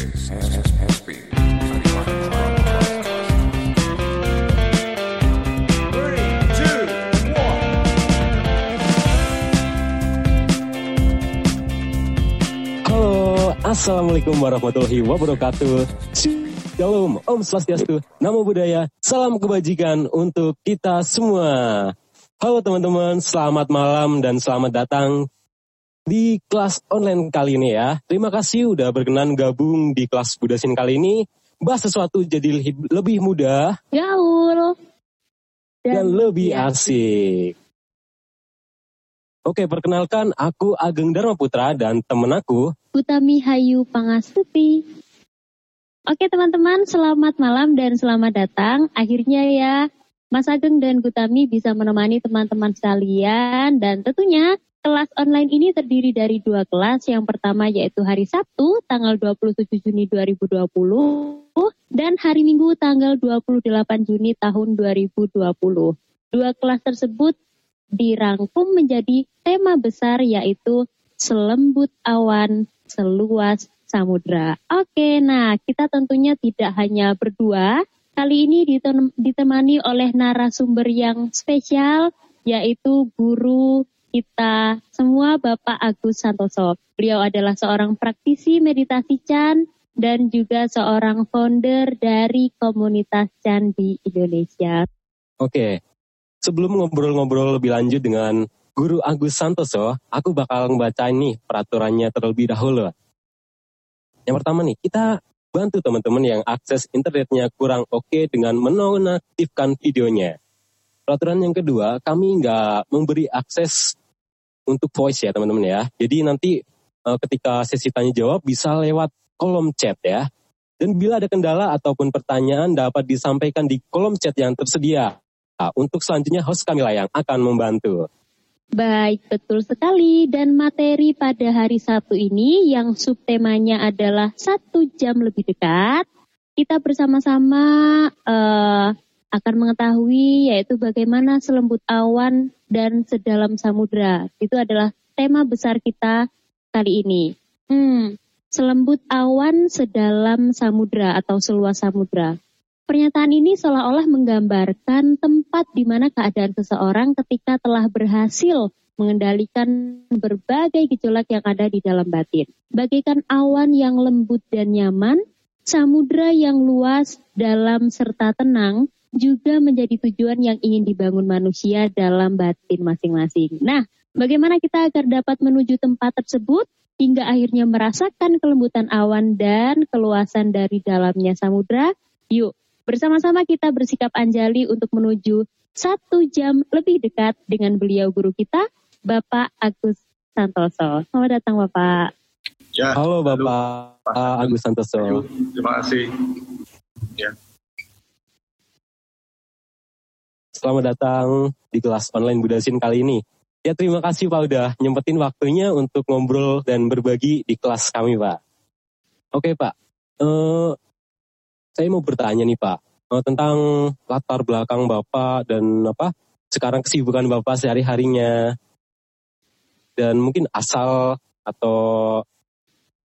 Halo, Assalamualaikum warahmatullahi wabarakatuh. Shalom, Om Swastiastu, Namo Buddhaya, salam kebajikan untuk kita semua. Halo teman-teman, selamat malam dan selamat datang di kelas online kali ini ya. Terima kasih udah berkenan gabung di kelas Budasin kali ini. Bahas sesuatu jadi lebih, mudah gaul dan, lebih asik. Oke, perkenalkan aku Ageng Dharma Putra dan temen aku Utami Hayu Pangastuti. Oke teman-teman, selamat malam dan selamat datang. Akhirnya ya, Mas Ageng dan Gutami bisa menemani teman-teman sekalian dan tentunya kelas online ini terdiri dari dua kelas. Yang pertama yaitu hari Sabtu tanggal 27 Juni 2020 dan hari Minggu tanggal 28 Juni tahun 2020. Dua kelas tersebut dirangkum menjadi tema besar yaitu selembut awan seluas samudra. Oke, nah kita tentunya tidak hanya berdua. Kali ini ditemani oleh narasumber yang spesial, yaitu guru kita semua Bapak Agus Santoso. Beliau adalah seorang praktisi meditasi Chan dan juga seorang founder dari komunitas Chan di Indonesia. Oke, sebelum ngobrol-ngobrol lebih lanjut dengan Guru Agus Santoso, aku bakal ngebacain nih peraturannya terlebih dahulu. Yang pertama nih, kita bantu teman-teman yang akses internetnya kurang oke okay dengan menonaktifkan videonya. Peraturan yang kedua, kami nggak memberi akses untuk voice ya teman-teman ya. Jadi nanti uh, ketika sesi tanya jawab bisa lewat kolom chat ya. Dan bila ada kendala ataupun pertanyaan dapat disampaikan di kolom chat yang tersedia. Nah, untuk selanjutnya host kami lah yang akan membantu. Baik, betul sekali. Dan materi pada hari Sabtu ini yang subtemanya adalah satu jam lebih dekat. Kita bersama-sama uh, akan mengetahui yaitu bagaimana selembut awan dan sedalam samudra. Itu adalah tema besar kita kali ini. Hmm, selembut awan sedalam samudra atau seluas samudra. Pernyataan ini seolah-olah menggambarkan tempat di mana keadaan seseorang ketika telah berhasil mengendalikan berbagai gejolak yang ada di dalam batin. Bagaikan awan yang lembut dan nyaman, samudra yang luas, dalam serta tenang juga menjadi tujuan yang ingin dibangun manusia dalam batin masing-masing. Nah, bagaimana kita agar dapat menuju tempat tersebut hingga akhirnya merasakan kelembutan awan dan keluasan dari dalamnya samudra? Yuk, Bersama-sama kita bersikap anjali untuk menuju satu jam lebih dekat dengan beliau guru kita, Bapak Agus Santoso. Selamat datang Bapak. Ya, halo Bapak halo. Agus Santoso. Terima kasih. Ya. Selamat datang di kelas online Budasin kali ini. Ya terima kasih Pak udah nyempetin waktunya untuk ngobrol dan berbagi di kelas kami Pak. Oke Pak, uh, saya mau bertanya nih Pak uh, tentang latar belakang Bapak dan apa sekarang kesibukan Bapak sehari-harinya dan mungkin asal atau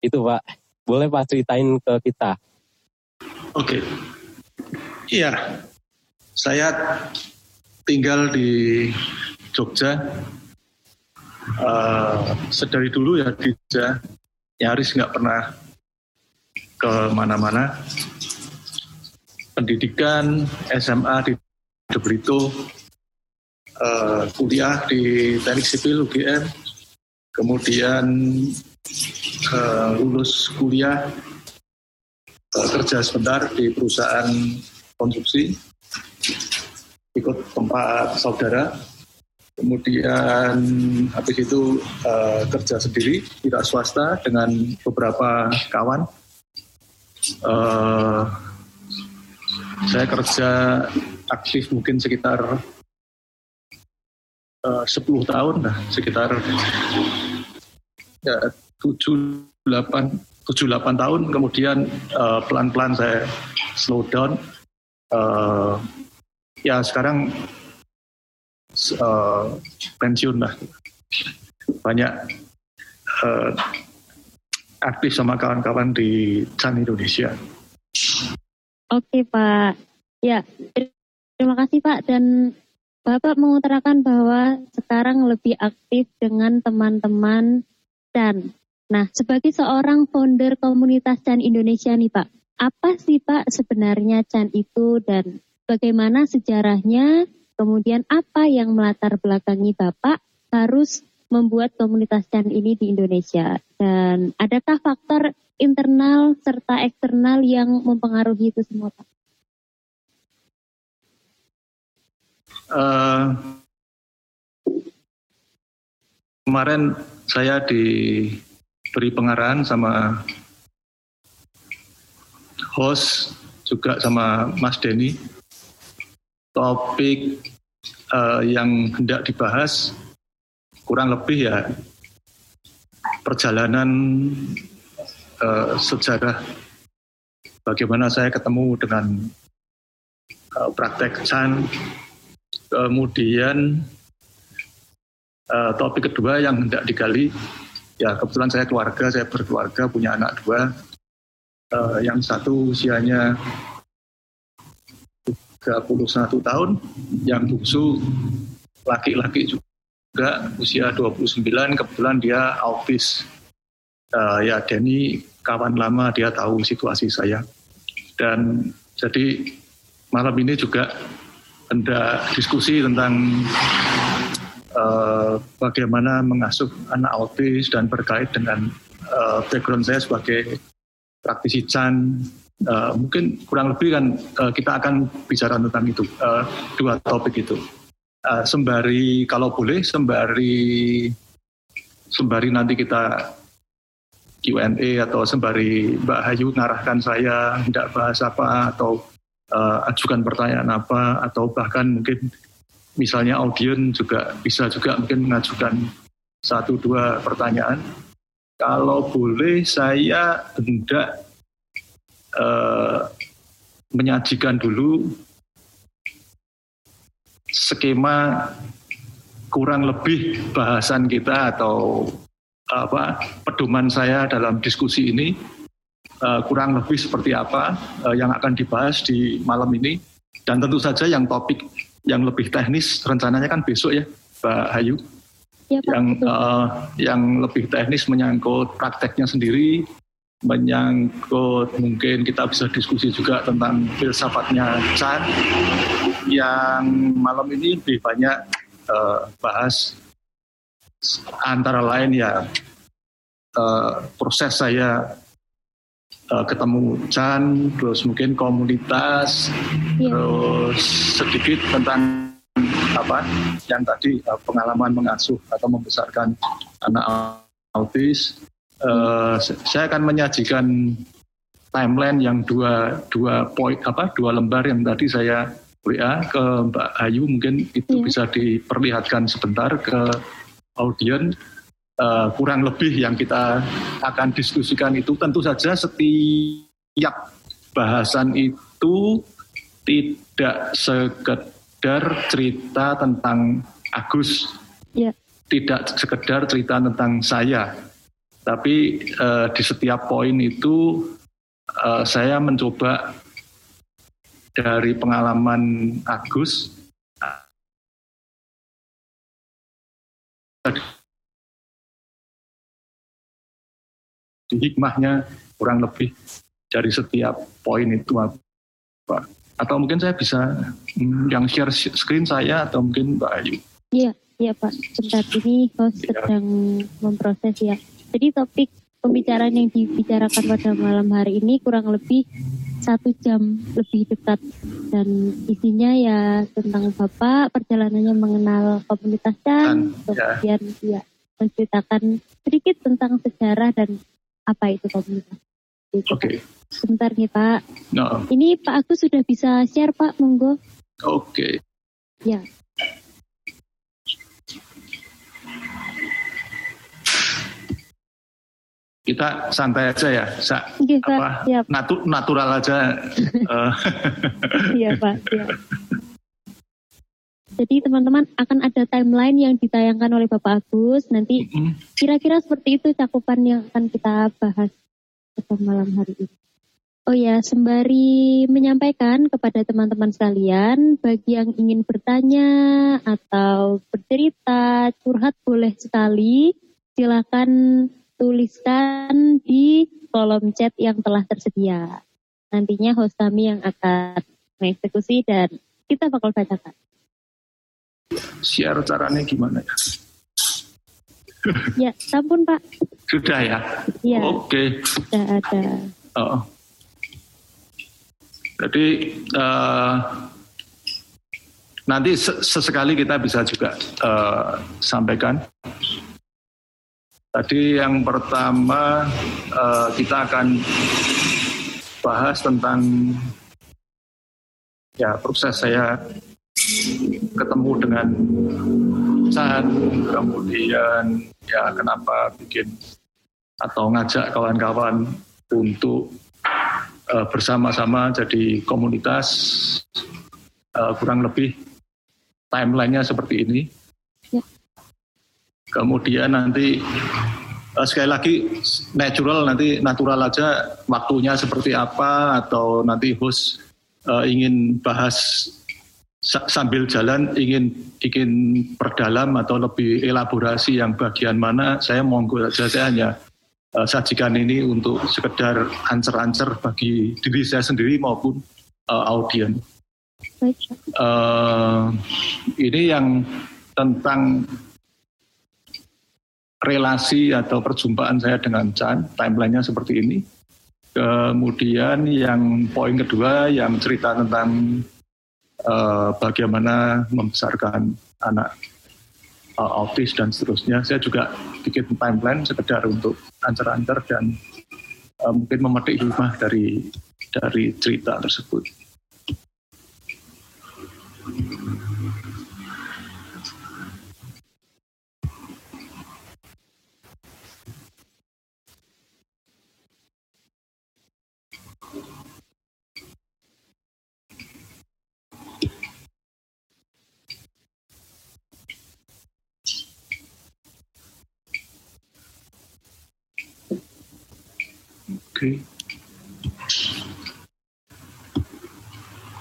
itu Pak boleh Pak ceritain ke kita. Oke, iya saya tinggal di Jogja uh, sedari dulu ya di Jogja. Nyaris nggak pernah ke mana-mana. Pendidikan SMA di Debrito, uh, kuliah di Teknik Sipil UGM, kemudian uh, lulus kuliah uh, kerja sebentar di perusahaan konstruksi, ikut tempat saudara, kemudian habis itu uh, kerja sendiri tidak swasta dengan beberapa kawan. Uh, saya kerja aktif mungkin sekitar uh, 10 tahun lah, sekitar ya, 7 8 7 8 tahun kemudian uh, pelan-pelan saya slow down. Uh, ya sekarang uh, pensiun lah. Banyak uh, aktif sama kawan-kawan di Chan Indonesia. Oke Pak, ya terima kasih Pak dan Bapak mengutarakan bahwa sekarang lebih aktif dengan teman-teman Chan. Nah, sebagai seorang founder komunitas Chan Indonesia nih Pak, apa sih Pak sebenarnya Chan itu dan bagaimana sejarahnya, kemudian apa yang melatar belakangi Bapak harus membuat komunitas Chan ini di Indonesia? Dan adakah faktor internal serta eksternal yang mempengaruhi itu semua Pak? Uh, kemarin saya diberi pengarahan sama host juga sama Mas Denny topik uh, yang hendak dibahas kurang lebih ya perjalanan uh, sejarah. Bagaimana saya ketemu dengan uh, praktek Chan. Kemudian uh, topik kedua yang hendak digali ya kebetulan saya keluarga saya berkeluarga punya anak dua. Uh, yang satu usianya 31 tahun, yang bungsu laki-laki juga usia 29, kebetulan dia autis. Uh, ya Denny kawan lama dia tahu situasi saya. Dan jadi malam ini juga hendak diskusi tentang uh, bagaimana mengasuh anak autis dan berkait dengan uh, background saya sebagai praktisi Chan Uh, mungkin kurang lebih kan uh, kita akan bicara tentang itu uh, dua topik itu. Uh, sembari kalau boleh sembari sembari nanti kita Q&A atau sembari Mbak Hayu ngarahkan saya tidak bahas apa atau uh, ajukan pertanyaan apa atau bahkan mungkin misalnya audien juga bisa juga mungkin mengajukan satu dua pertanyaan. Kalau boleh saya hendak Eh, menyajikan dulu skema kurang lebih bahasan kita atau apa pedoman saya dalam diskusi ini uh, kurang lebih seperti apa uh, yang akan dibahas di malam ini dan tentu saja yang topik yang lebih teknis rencananya kan besok ya Mbak Hayu ya, Pak. yang uh, yang lebih teknis menyangkut prakteknya sendiri menyangkut mungkin kita bisa diskusi juga tentang filsafatnya Chan yang malam ini lebih banyak uh, bahas antara lain ya uh, proses saya uh, ketemu Chan terus mungkin komunitas yeah. terus sedikit tentang apa yang tadi uh, pengalaman mengasuh atau membesarkan anak autis uh, saya akan menyajikan timeline yang dua dua poin apa dua lembar yang tadi saya WA ke Mbak Ayu mungkin itu yeah. bisa diperlihatkan sebentar ke audien uh, kurang lebih yang kita akan diskusikan itu tentu saja setiap bahasan itu tidak sekedar cerita tentang Agus yeah. tidak sekedar cerita tentang saya tapi uh, di setiap poin itu uh, saya mencoba dari pengalaman Agus hikmahnya kurang lebih dari setiap poin itu apa atau mungkin saya bisa hmm, yang share screen saya atau mungkin Mbak Ayu. Iya, iya Pak. Sebentar ini host ya. sedang memproses ya. Jadi topik pembicaraan yang dibicarakan pada malam hari ini kurang lebih satu jam lebih dekat dan isinya ya tentang bapak perjalanannya mengenal komunitas dan ya. kemudian ya menceritakan sedikit tentang sejarah dan apa itu komunitas. Oke. Okay. Sebentar nih Pak. No. Ini Pak Agus sudah bisa share Pak, monggo. Oke. Okay. Ya. Kita santai aja ya, Sa, iya, apa Siap. Natu, natural aja. Iya Pak. Siap. Jadi teman-teman akan ada timeline yang ditayangkan oleh Bapak Agus. Nanti kira-kira seperti itu cakupan yang akan kita bahas pada malam hari ini. Oh ya, sembari menyampaikan kepada teman-teman sekalian, bagi yang ingin bertanya atau bercerita, curhat boleh sekali. Silakan tuliskan di kolom chat yang telah tersedia. Nantinya host kami yang akan mengeksekusi dan kita bakal bacakan. Share caranya gimana ya? Ya, sampun Pak. Sudah ya? Ya, Oke. sudah ada. Oh. Jadi eh, nanti se- sesekali kita bisa juga eh, sampaikan. Tadi yang pertama eh, kita akan bahas tentang ya proses saya ketemu dengan Chan, kemudian ya kenapa bikin atau ngajak kawan-kawan untuk eh, bersama-sama jadi komunitas eh, kurang lebih timelinenya seperti ini. Kemudian nanti eh, sekali lagi natural nanti natural aja waktunya seperti apa atau nanti host eh, ingin bahas sa- sambil jalan ingin ingin perdalam atau lebih elaborasi yang bagian mana saya monggo saja saya hanya eh, sajikan ini untuk sekedar ancer-ancer bagi diri saya sendiri maupun eh, audien. Eh, ini yang tentang relasi atau perjumpaan saya dengan Chan, timelinenya seperti ini. Kemudian yang poin kedua yang cerita tentang eh, bagaimana membesarkan anak eh, autis dan seterusnya. Saya juga bikin timeline sekedar untuk ancer-ancer dan eh, mungkin memetik hikmah dari dari cerita tersebut.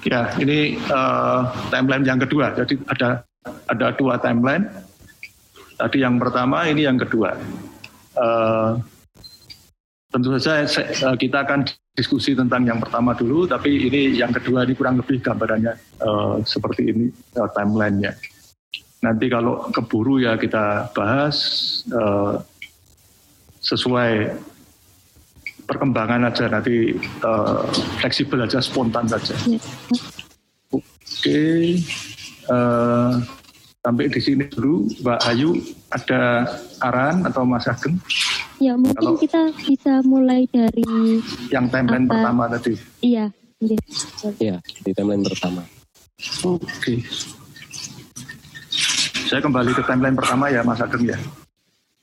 Ya, ini eh, timeline yang kedua. Jadi ada ada dua timeline. Tadi yang pertama, ini yang kedua. Eh, tentu saja eh, kita akan diskusi tentang yang pertama dulu, tapi ini yang kedua ini kurang lebih gambarannya eh, seperti ini eh, timelinenya. Nanti kalau keburu ya kita bahas eh, sesuai perkembangan aja nanti eh, fleksibel aja spontan saja. Ya. Oke, eh, sampai di sini dulu Mbak Ayu ada arahan atau Mas Ageng Ya, mungkin Kalau- kita bisa mulai dari yang timeline Apa? pertama tadi. iya, iya. Iya, di timeline pertama. Oke. Saya kembali ke timeline pertama ya Mas Ageng ya.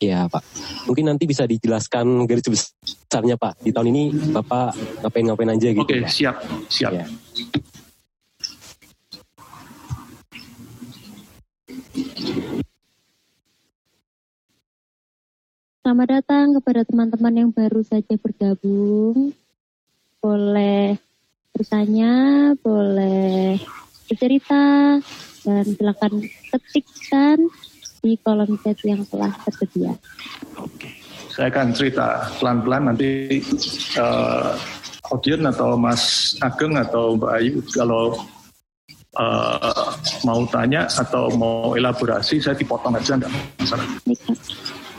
Iya Pak. Mungkin nanti bisa dijelaskan garis besarnya Pak. Di tahun ini Bapak ngapain-ngapain aja gitu Oke, Pak. siap, siap. Iya. Selamat datang kepada teman-teman yang baru saja bergabung. Boleh bertanya, boleh bercerita, dan silakan ketikkan di kolom chat yang telah tersedia. Saya akan cerita pelan-pelan nanti eh, audien atau Mas Ageng atau Mbak Ayu kalau eh, mau tanya atau mau elaborasi saya dipotong aja enggak masalah.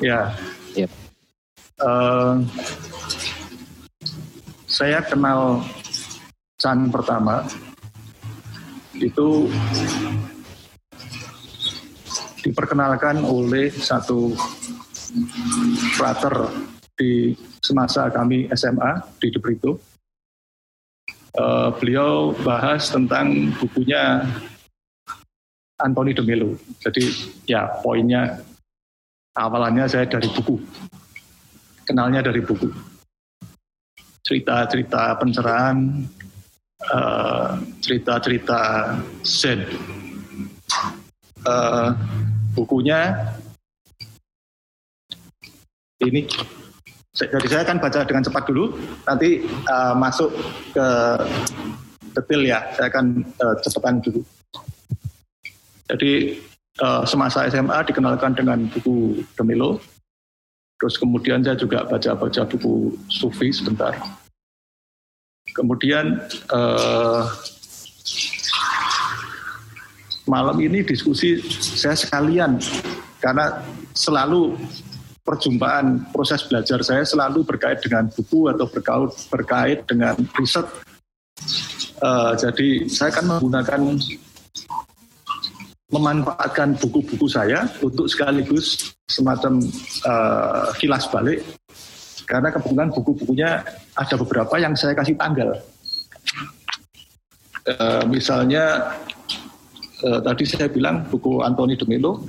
Ya. Yep. Eh, saya kenal Chan pertama itu diperkenalkan oleh satu frater di semasa kami SMA di Debrito. Eh, beliau bahas tentang bukunya Anthony de Mello. Jadi ya poinnya awalannya saya dari buku. Kenalnya dari buku. Cerita-cerita pencerahan, eh, cerita-cerita Zen. uh, bukunya. Ini jadi saya akan baca dengan cepat dulu. Nanti uh, masuk ke detail ya. Saya akan uh, cepatkan dulu. Jadi uh, semasa SMA dikenalkan dengan buku Demilo. Terus kemudian saya juga baca-baca buku Sufi sebentar. Kemudian uh, malam ini diskusi saya sekalian karena selalu perjumpaan proses belajar saya selalu berkait dengan buku atau berkait berkait dengan riset. Uh, jadi saya akan menggunakan memanfaatkan buku-buku saya untuk sekaligus semacam uh, kilas balik karena kebetulan buku-bukunya ada beberapa yang saya kasih tanggal. Uh, misalnya uh, tadi saya bilang buku Anthony de Melo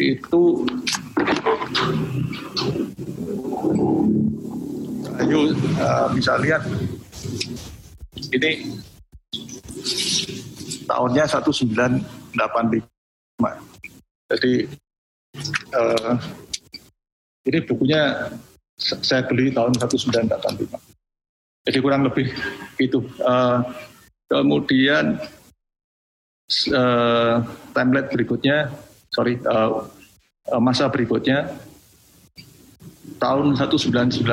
itu Ayo uh, bisa lihat ini tahunnya 1985. Jadi uh, ini bukunya saya beli tahun 1985. Jadi kurang lebih itu. Uh, kemudian uh, template berikutnya sorry uh, masa berikutnya. Tahun 1991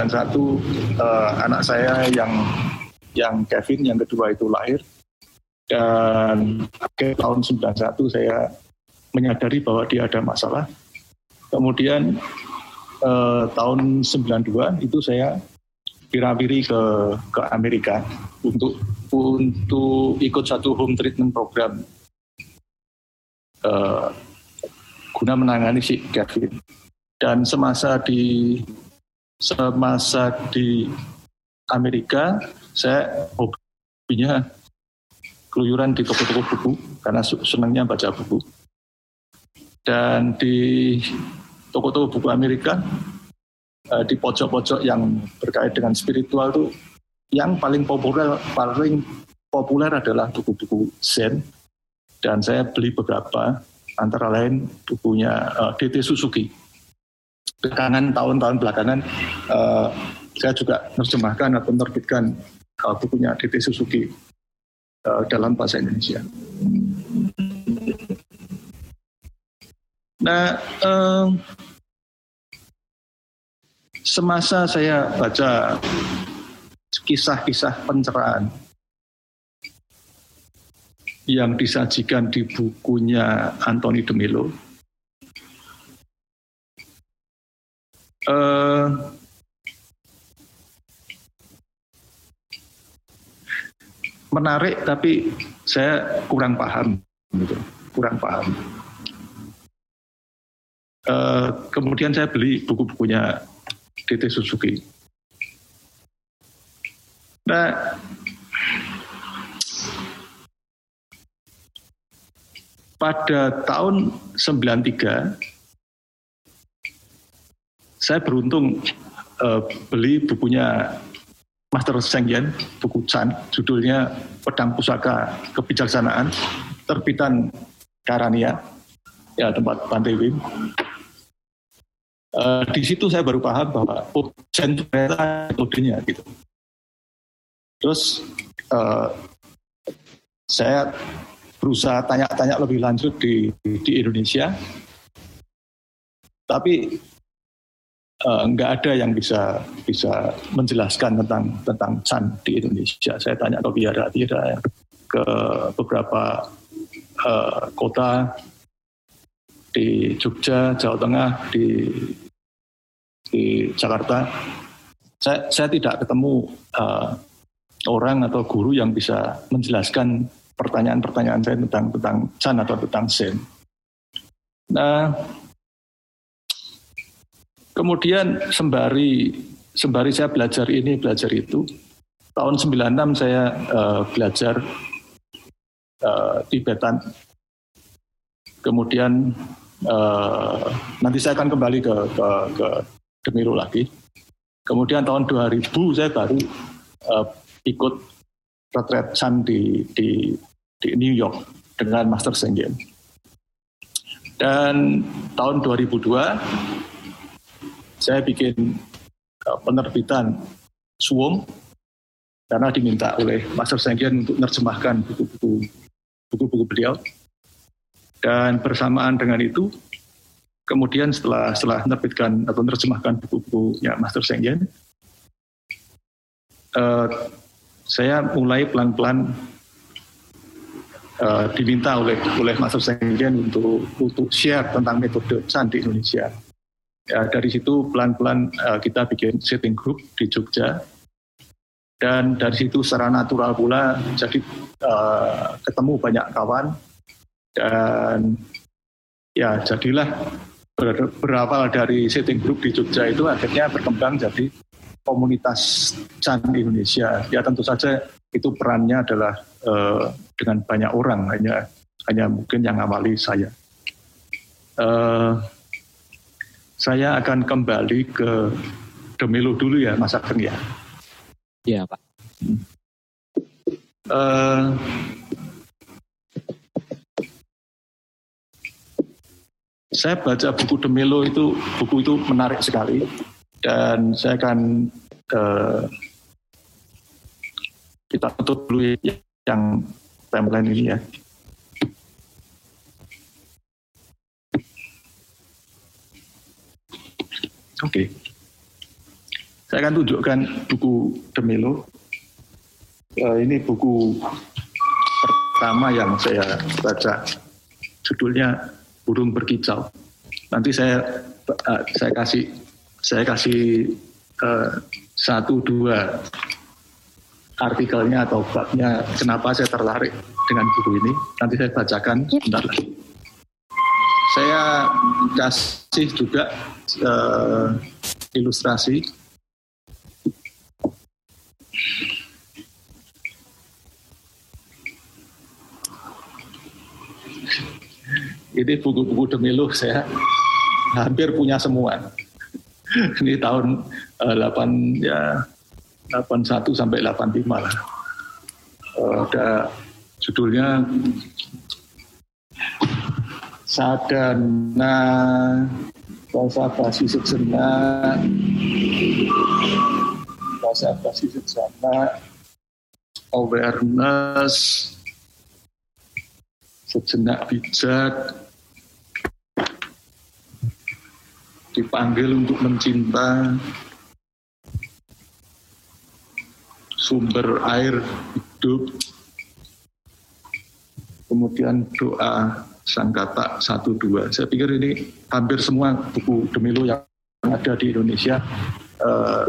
uh, anak saya yang yang Kevin yang kedua itu lahir. Dan akhir tahun 91 saya menyadari bahwa dia ada masalah. Kemudian uh, tahun 92 itu saya pirawiri ke ke Amerika untuk untuk ikut satu home treatment program uh, guna menangani si Kevin. Dan semasa di semasa di Amerika, saya hobinya keluyuran di toko-toko buku karena senangnya baca buku. Dan di toko-toko buku Amerika, eh, di pojok-pojok yang berkait dengan spiritual itu yang paling populer paling populer adalah buku-buku Zen dan saya beli beberapa antara lain bukunya uh, eh, DT Suzuki. Belakangan tahun-tahun belakangan uh, saya juga menerjemahkan atau menerbitkan uh, bukunya DT Suzuki uh, dalam bahasa Indonesia. Nah, uh, semasa saya baca kisah-kisah pencerahan yang disajikan di bukunya Anthony de Melo. Uh, menarik tapi saya kurang paham gitu. Kurang paham. Uh, kemudian saya beli buku-bukunya DT Suzuki. Nah pada tahun 93 saya beruntung uh, beli bukunya Master Seng Yen, buku Chan, judulnya Pedang Pusaka Kebijaksanaan, terbitan Karania, ya tempat Pantai Wim. Uh, di situ saya baru paham bahwa oh, itu ternyata metodenya gitu. Terus uh, saya berusaha tanya-tanya lebih lanjut di, di Indonesia, tapi uh, nggak ada yang bisa bisa menjelaskan tentang tentang Chan di Indonesia. Saya tanya ke biara biara ke beberapa uh, kota di Jogja, Jawa Tengah, di di Jakarta. Saya, saya tidak ketemu uh, orang atau guru yang bisa menjelaskan pertanyaan-pertanyaan saya tentang tentang Chan atau tentang Zen. Nah, kemudian sembari sembari saya belajar ini belajar itu, tahun 96 saya uh, belajar uh, Tibetan. Kemudian uh, nanti saya akan kembali ke ke, ke Demiru lagi. Kemudian tahun 2000 saya baru uh, ikut retret Chan di, di di New York dengan Master Sengen. Dan tahun 2002 saya bikin uh, penerbitan Suwung karena diminta oleh Master Sengkian untuk menerjemahkan buku-buku buku-buku beliau. Dan bersamaan dengan itu, kemudian setelah setelah menerbitkan atau menerjemahkan buku-bukunya Master Sengkian, uh, saya mulai pelan-pelan uh, diminta oleh oleh Master Sengkian untuk untuk share tentang metode di Indonesia. Ya, dari situ pelan-pelan uh, kita bikin setting group di Jogja dan dari situ secara natural pula jadi uh, ketemu banyak kawan dan ya jadilah ber berawal dari setting group di Jogja itu akhirnya berkembang jadi komunitas Chan Indonesia ya tentu saja itu perannya adalah uh, dengan banyak orang hanya hanya mungkin yang awali saya. Uh, saya akan kembali ke Demelo dulu ya, Mas Ageng ya. Iya, Pak. Uh, saya baca buku Demelo itu, buku itu menarik sekali. Dan saya akan uh, kita tutup dulu yang timeline ini ya. Oke. Okay. Saya akan tunjukkan buku Demelo. Uh, ini buku pertama yang saya baca. Judulnya Burung Berkicau. Nanti saya uh, saya kasih saya kasih uh, satu dua artikelnya atau babnya kenapa saya tertarik dengan buku ini. Nanti saya bacakan sebentar lagi. Saya kasih juga uh, ilustrasi. Ini buku-buku Demilu saya hampir punya semua. Ini tahun 8 ya 81 sampai 85 lah. Uh, ada judulnya Sadana konservasi sejenak konservasi sejenak awareness sejenak bijak. Dipanggil untuk mencinta sumber air hidup kemudian doa Sangkata satu dua. Saya pikir ini hampir semua buku Demilo yang ada di Indonesia uh,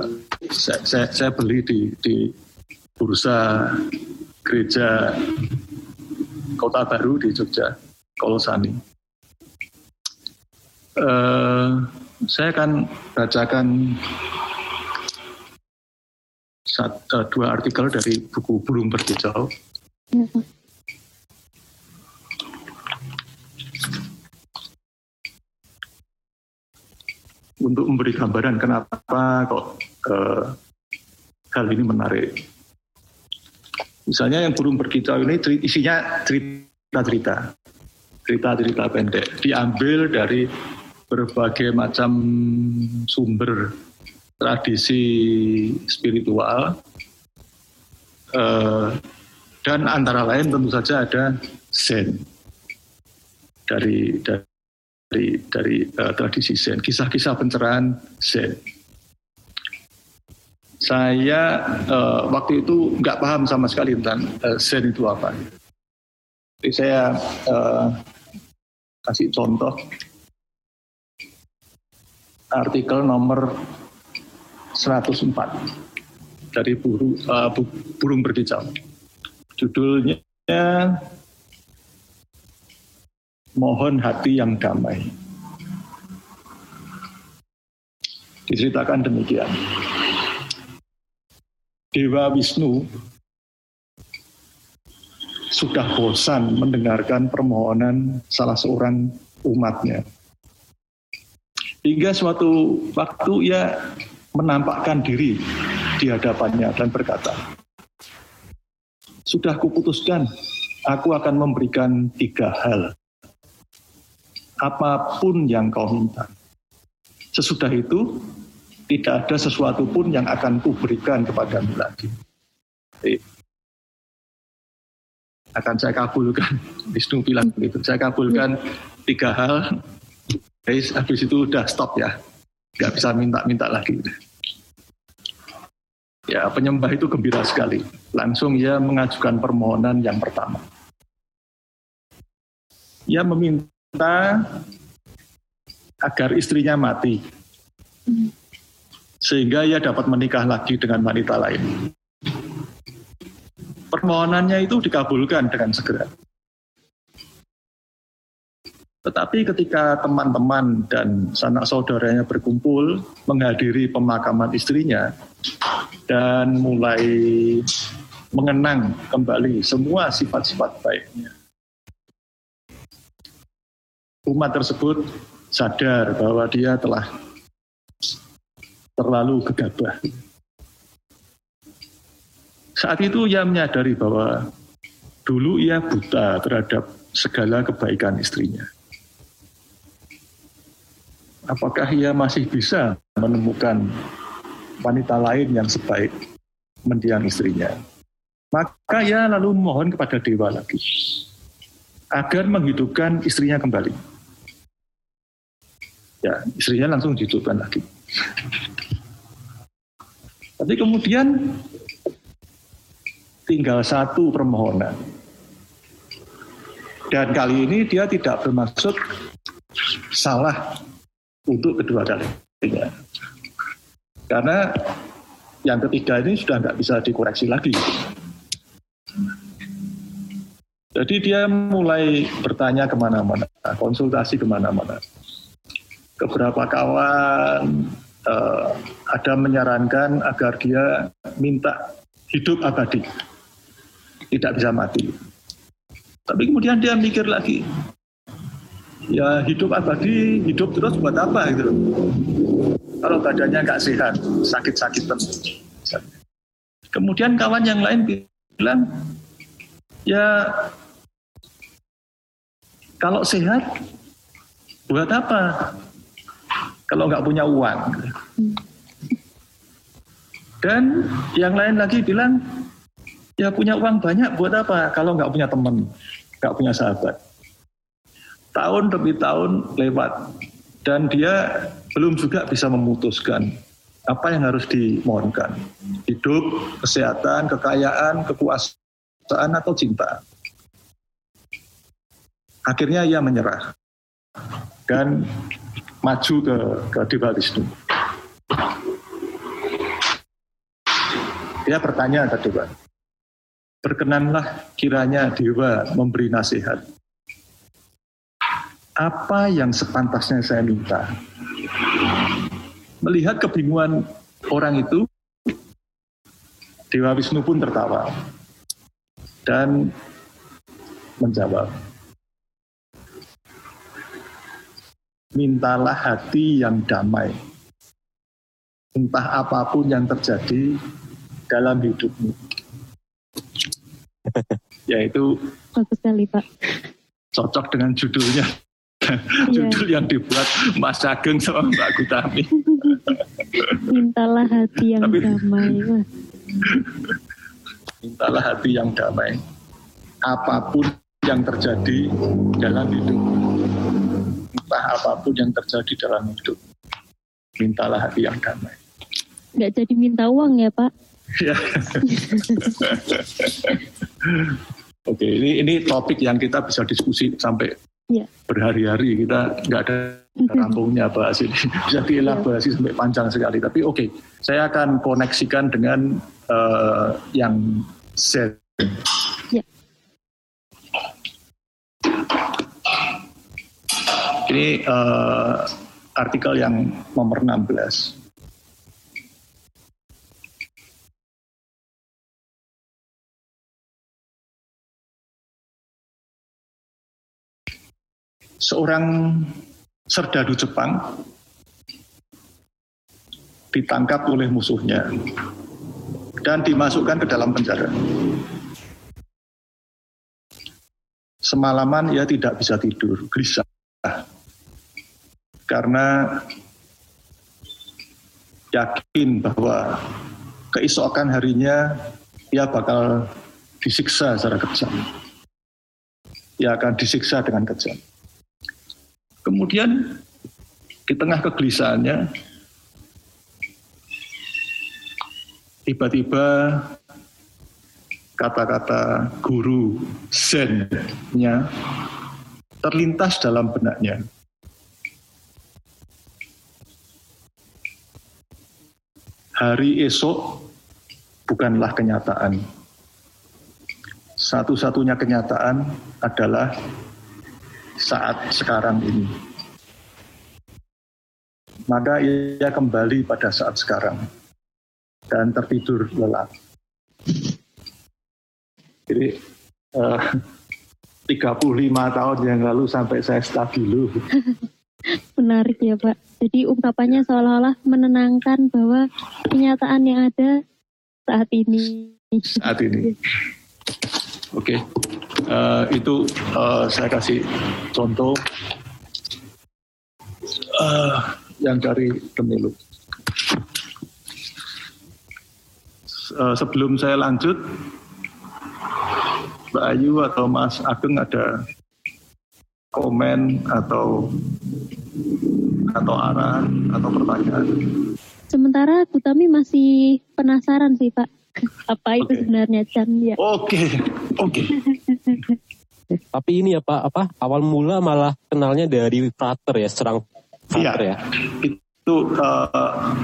saya, saya, saya beli di, di bursa gereja Kota Baru di Jogja, Kolosani. Uh, saya akan bacakan sat, uh, dua artikel dari buku Burung Berkicau. Untuk memberi gambaran kenapa kok uh, hal ini menarik. Misalnya yang burung berkicau ini isinya cerita-cerita, cerita-cerita pendek, diambil dari berbagai macam sumber tradisi spiritual, uh, dan antara lain tentu saja ada Zen dari, dari dari dari uh, tradisi Zen, kisah-kisah pencerahan Zen. Saya uh, waktu itu nggak paham sama sekali tentang uh, Zen itu apa. Jadi saya uh, kasih contoh artikel nomor 104 dari buru, uh, burung berkicau. Judulnya mohon hati yang damai. Diceritakan demikian. Dewa Wisnu sudah bosan mendengarkan permohonan salah seorang umatnya. Hingga suatu waktu ia menampakkan diri di hadapannya dan berkata, Sudah kuputuskan, aku akan memberikan tiga hal apa pun yang kau minta. Sesudah itu, tidak ada sesuatu pun yang akan kuberikan kepadamu lagi. Jadi, akan saya kabulkan. Wisnu bilang begitu. Saya kabulkan tiga hal. Habis itu udah stop ya. Gak bisa minta-minta lagi. Ya, penyembah itu gembira sekali. Langsung ia mengajukan permohonan yang pertama. Ia meminta agar istrinya mati sehingga ia dapat menikah lagi dengan wanita lain. Permohonannya itu dikabulkan dengan segera. Tetapi ketika teman-teman dan sanak saudaranya berkumpul menghadiri pemakaman istrinya dan mulai mengenang kembali semua sifat-sifat baiknya. Umat tersebut sadar bahwa dia telah terlalu gegabah. Saat itu ia menyadari bahwa dulu ia buta terhadap segala kebaikan istrinya. Apakah ia masih bisa menemukan wanita lain yang sebaik mendiang istrinya? Maka ia lalu mohon kepada dewa lagi agar menghidupkan istrinya kembali. Ya, istrinya langsung dihidupkan lagi. Tapi kemudian tinggal satu permohonan. Dan kali ini dia tidak bermaksud salah untuk kedua kalinya. Karena yang ketiga ini sudah nggak bisa dikoreksi lagi. Jadi dia mulai bertanya ke mana-mana, konsultasi ke mana-mana. Beberapa kawan, uh, ada menyarankan agar dia minta hidup abadi, tidak bisa mati. Tapi kemudian dia mikir lagi, ya hidup abadi, hidup terus buat apa gitu Kalau badannya nggak sehat, sakit-sakitan. Kemudian kawan yang lain bilang, ya kalau sehat, buat apa? kalau nggak punya uang. Dan yang lain lagi bilang, ya punya uang banyak buat apa kalau nggak punya teman, nggak punya sahabat. Tahun demi tahun lewat dan dia belum juga bisa memutuskan apa yang harus dimohonkan. Hidup, kesehatan, kekayaan, kekuasaan atau cinta. Akhirnya ia menyerah. Dan maju ke, ke Dewa Wisnu. Dia bertanya ke Dewa, berkenanlah kiranya Dewa memberi nasihat. Apa yang sepantasnya saya minta? Melihat kebingungan orang itu, Dewa Wisnu pun tertawa dan menjawab, mintalah hati yang damai. Entah apa pun yang terjadi dalam hidupmu. Yaitu bagus sekali Pak. Cocok dengan judulnya. Iya. Judul yang dibuat Mas Ageng sama Mbak Gutami. Mintalah hati yang Tapi, damai. Mintalah hati yang damai. Apa pun yang terjadi dalam hidupmu entah apa pun yang terjadi dalam hidup. Mintalah hati yang damai. Nggak jadi minta uang ya Pak? Ya. Oke, ini ini topik yang kita bisa diskusi sampai ya. berhari-hari. Kita nggak ada rampungnya bahas ini. Bisa dielaborasi ya. sampai panjang sekali. Tapi oke, okay, saya akan koneksikan dengan uh, yang set. Ya. Ini uh, artikel yang nomor 16. Seorang serdadu Jepang ditangkap oleh musuhnya dan dimasukkan ke dalam penjara. Semalaman ia tidak bisa tidur, gelisah karena yakin bahwa keesokan harinya ia bakal disiksa secara kejam. Ia akan disiksa dengan kejam. Kemudian di tengah kegelisahannya, tiba-tiba kata-kata guru Zen-nya terlintas dalam benaknya. Hari esok bukanlah kenyataan. Satu-satunya kenyataan adalah saat sekarang ini. Maka ia kembali pada saat sekarang dan tertidur lelap. Jadi uh, eh, 35 tahun yang lalu sampai saya stabilo. Menarik ya Pak. Jadi ungkapannya seolah-olah menenangkan bahwa kenyataan yang ada saat ini. Saat ini. Oke, okay. uh, eh, itu uh, saya kasih contoh uh, yang dari pemilu. Uh, sebelum saya lanjut, Mbak Ayu atau Mas Ageng ada komen atau atau arahan atau pertanyaan? Sementara Kutami masih penasaran sih Pak, apa itu okay. sebenarnya Chan ya? Oke, oke. Tapi ini ya Pak, apa awal mula malah kenalnya dari frater ya, serang frater iya, ya. Itu uh,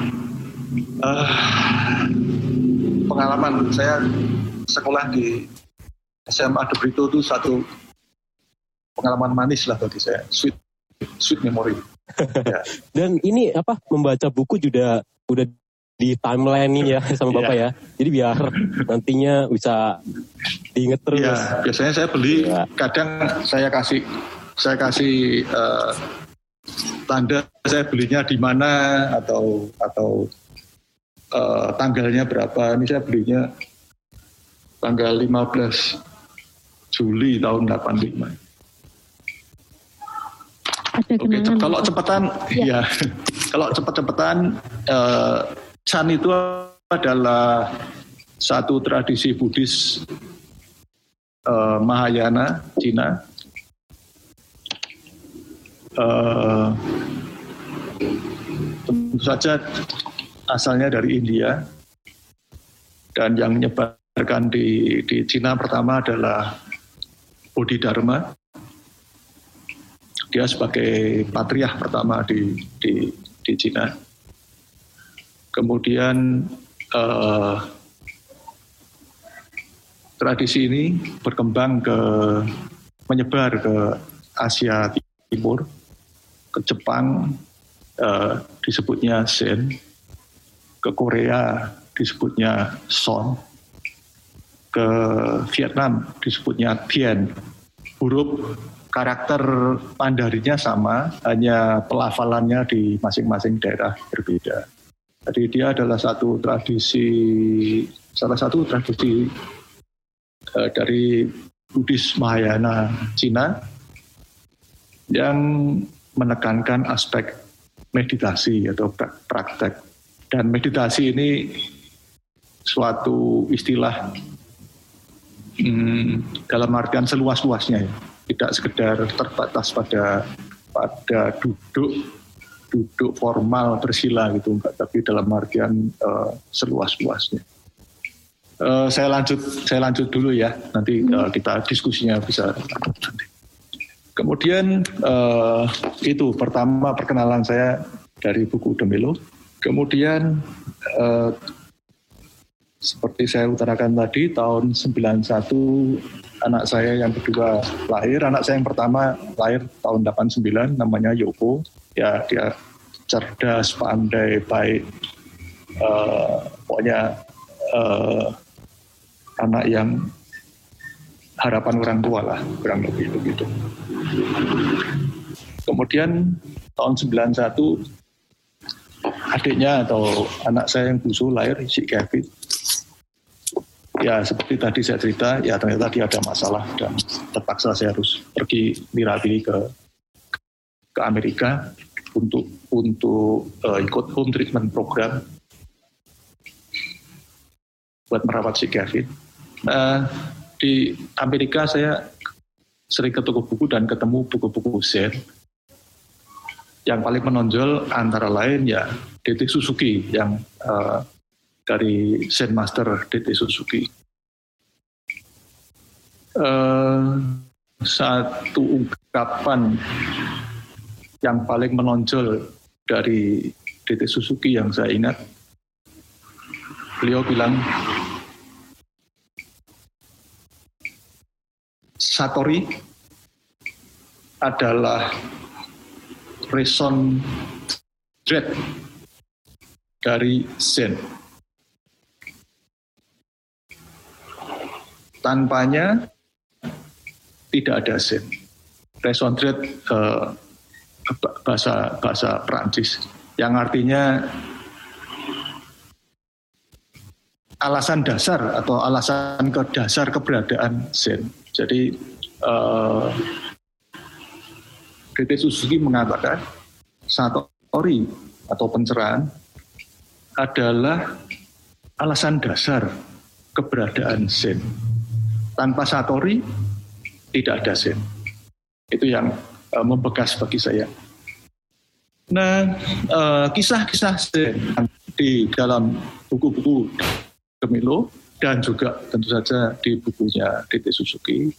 uh, pengalaman saya sekolah di SMA De Brito itu satu pengalaman manis lah bagi saya, sweet sweet memory. ya. Dan ini apa membaca buku juga udah di timeline nih ya sama bapak yeah. ya. Jadi biar nantinya bisa diinget terus. Ya, biasanya saya beli, ya. kadang saya kasih saya kasih uh, tanda saya belinya di mana atau atau uh, tanggalnya berapa. Ini saya belinya tanggal 15 Juli tahun 85. Ada Oke, kalau cepetan, ya, ya kalau cepet-cepetan, uh, Chan itu adalah satu tradisi Buddhis uh, Mahayana Cina. Uh, tentu saja asalnya dari India dan yang menyebarkan di di Cina pertama adalah Bodhidharma. Dia sebagai patriah pertama di di, di Cina. Kemudian eh, tradisi ini berkembang ke menyebar ke Asia Timur, ke Jepang eh, disebutnya Zen, ke Korea disebutnya Son, ke Vietnam disebutnya Tien. Huruf karakter Mandarinya sama, hanya pelafalannya di masing-masing daerah berbeda. Jadi dia adalah satu tradisi, salah satu tradisi uh, dari Buddhis Mahayana Cina yang menekankan aspek meditasi atau praktek. Dan meditasi ini suatu istilah hmm, dalam artian seluas-luasnya ya, tidak sekedar terbatas pada pada duduk duduk formal bersila gitu enggak tapi dalam artian uh, seluas-luasnya. Uh, saya lanjut saya lanjut dulu ya nanti uh, kita diskusinya bisa Kemudian uh, itu pertama perkenalan saya dari buku Demelo. Kemudian uh, seperti saya utarakan tadi, tahun 91 anak saya yang kedua lahir. Anak saya yang pertama lahir tahun 89, namanya Yoko. Ya, dia cerdas, pandai, baik. Uh, pokoknya uh, anak yang harapan orang tua lah, kurang lebih begitu. Kemudian tahun 91 adiknya atau anak saya yang busu lahir, si Kevin ya seperti tadi saya cerita, ya ternyata dia ada masalah dan terpaksa saya harus pergi dirawati ke ke Amerika. Untuk untuk uh, ikut home treatment program buat merawat si Kevin. Uh, di Amerika saya sering ke toko buku dan ketemu buku-buku Zen. Yang paling menonjol antara lain ya DT Suzuki yang uh, dari Zen Master DT Suzuki. Uh, satu ungkapan yang paling menonjol dari DT Suzuki yang saya ingat, beliau bilang Satori adalah reson dread dari Zen. Tanpanya tidak ada Zen. Reson dread uh, bahasa bahasa Prancis yang artinya alasan dasar atau alasan ke dasar keberadaan Zen. Jadi uh, Suzuki mengatakan Satori atau pencerahan adalah alasan dasar keberadaan Zen. Tanpa Satori tidak ada Zen. Itu yang uh, membekas bagi saya. Nah, uh, kisah-kisah di dalam buku-buku Gemilo dan juga tentu saja di bukunya DT Suzuki.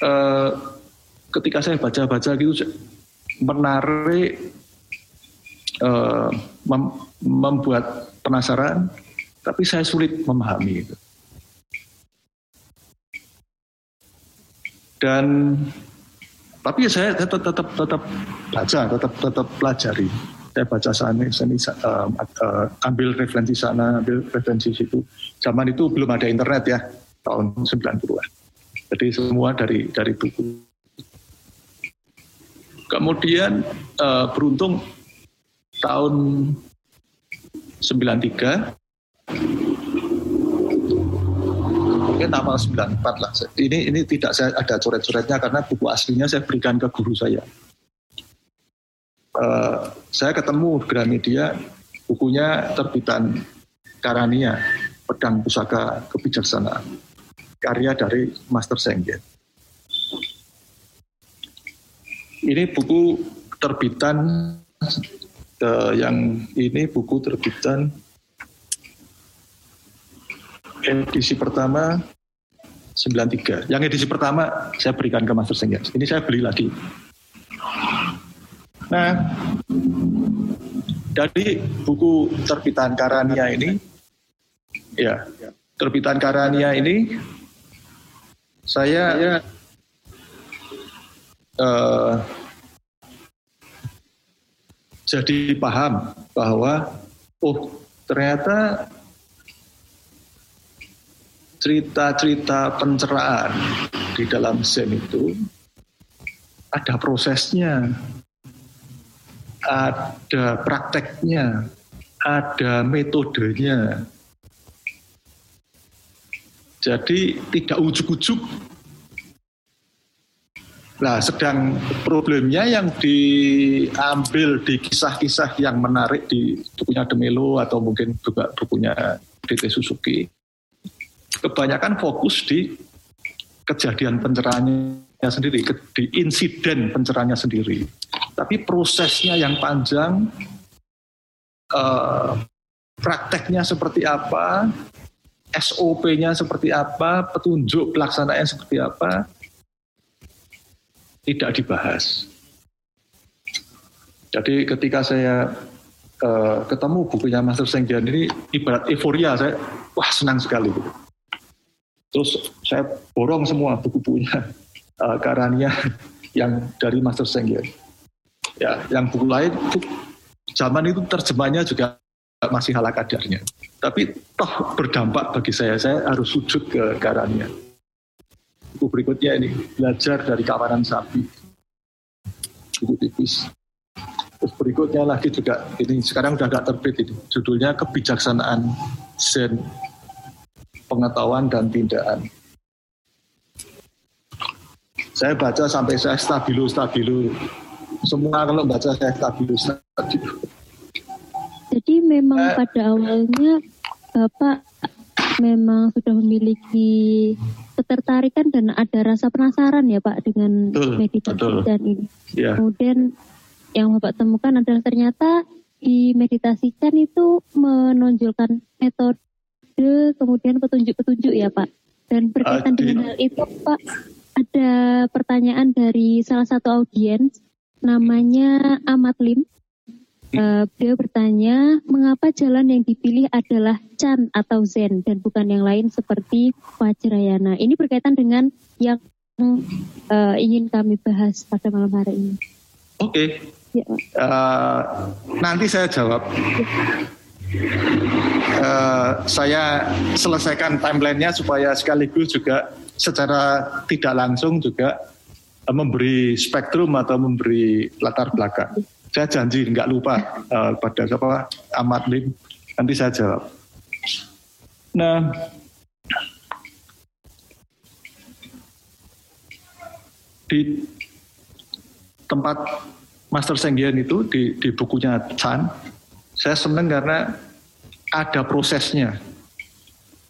Uh, ketika saya baca-baca gitu menarik, mem membuat penasaran, tapi saya sulit memahami itu. Dan tapi saya tetap tetap tetap baca, tetap tetap pelajari saya baca sana, seni, uh, uh, ambil referensi sana, ambil referensi situ. Zaman itu belum ada internet ya, tahun 90-an. Jadi semua dari dari buku. Kemudian uh, beruntung tahun 93 mungkin awal 94 lah. Ini ini tidak saya ada coret-coretnya karena buku aslinya saya berikan ke guru saya. Eh, saya ketemu Gramedia bukunya terbitan Karania Pedang Pusaka Kebijaksanaan karya dari Master Senggen. Ini buku terbitan uh, yang ini buku terbitan edisi pertama 93. Yang edisi pertama saya berikan ke Master Senggen. Ini saya beli lagi. Nah, dari buku terbitan Karania ini, ya, terbitan Karania ini, saya ya, uh, jadi paham bahwa, oh ternyata cerita-cerita pencerahan di dalam Zen itu ada prosesnya, ada prakteknya, ada metodenya. Jadi tidak ujuk-ujuk. Nah, sedang problemnya yang diambil di kisah-kisah yang menarik di bukunya Demelo atau mungkin juga bukunya DT Suzuki. Kebanyakan fokus di kejadian pencerahannya sendiri, di insiden pencerahannya sendiri. Tapi prosesnya yang panjang, uh, prakteknya seperti apa, SOP-nya seperti apa, petunjuk pelaksanaannya seperti apa, tidak dibahas. Jadi ketika saya uh, ketemu bukunya Master Sengjian ini ibarat euforia saya, wah senang sekali. Terus saya borong semua buku-bukunya uh, Karania yang dari Master Senggen. Ya, yang buku lain zaman itu terjemahnya juga masih ala kadarnya. Tapi toh berdampak bagi saya, saya harus sujud ke Karania. Buku berikutnya ini, belajar dari kawanan sapi. Buku tipis. Terus berikutnya lagi juga, ini sekarang udah agak terbit ini. Judulnya Kebijaksanaan Zen, Pengetahuan dan Tindakan saya baca sampai saya stabilo stabilo semua kalau baca saya stabius Jadi memang eh. pada awalnya Bapak memang sudah memiliki ketertarikan dan ada rasa penasaran ya Pak dengan betul, meditasi betul. dan ini. Ya. Kemudian yang Bapak temukan adalah ternyata dimeditasikan itu menonjolkan metode kemudian petunjuk-petunjuk ya Pak. Dan berkaitan dengan hal itu Pak, ada pertanyaan dari salah satu audiens namanya Amat Lim. Uh, beliau bertanya, mengapa jalan yang dipilih adalah Chan atau Zen dan bukan yang lain seperti Vajrayana? Ini berkaitan dengan yang uh, ingin kami bahas pada malam hari ini. Oke, okay. ya. uh, nanti saya jawab. Ya. Uh, saya selesaikan timelinenya supaya sekaligus juga secara tidak langsung juga memberi spektrum atau memberi latar belakang. Saya janji nggak lupa uh, pada siapa Ahmad Lim. Nanti saya jawab. Nah, di tempat Master Senggian itu di, di bukunya Chan, saya senang karena ada prosesnya,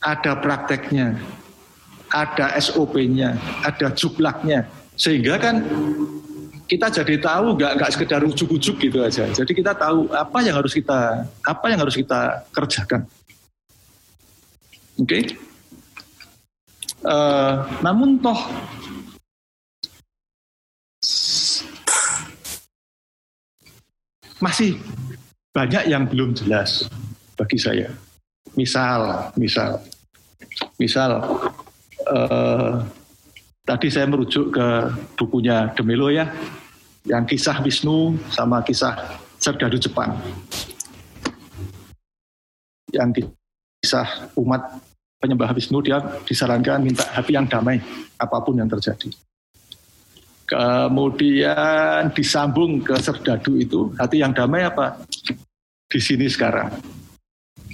ada prakteknya, ada SOP-nya, ada jublaknya, sehingga kan kita jadi tahu nggak nggak sekedar ujuk-ujuk gitu aja. Jadi kita tahu apa yang harus kita apa yang harus kita kerjakan. Oke. Okay? Uh, eh, namun toh masih banyak yang belum jelas bagi saya. Misal, misal, misal. Uh, tadi saya merujuk ke bukunya Demelo ya, yang kisah Wisnu sama kisah Serdadu Jepang. Yang kisah umat penyembah Wisnu dia disarankan minta hati yang damai apa pun yang terjadi. Kemudian disambung ke Serdadu itu hati yang damai apa? Di sini sekarang.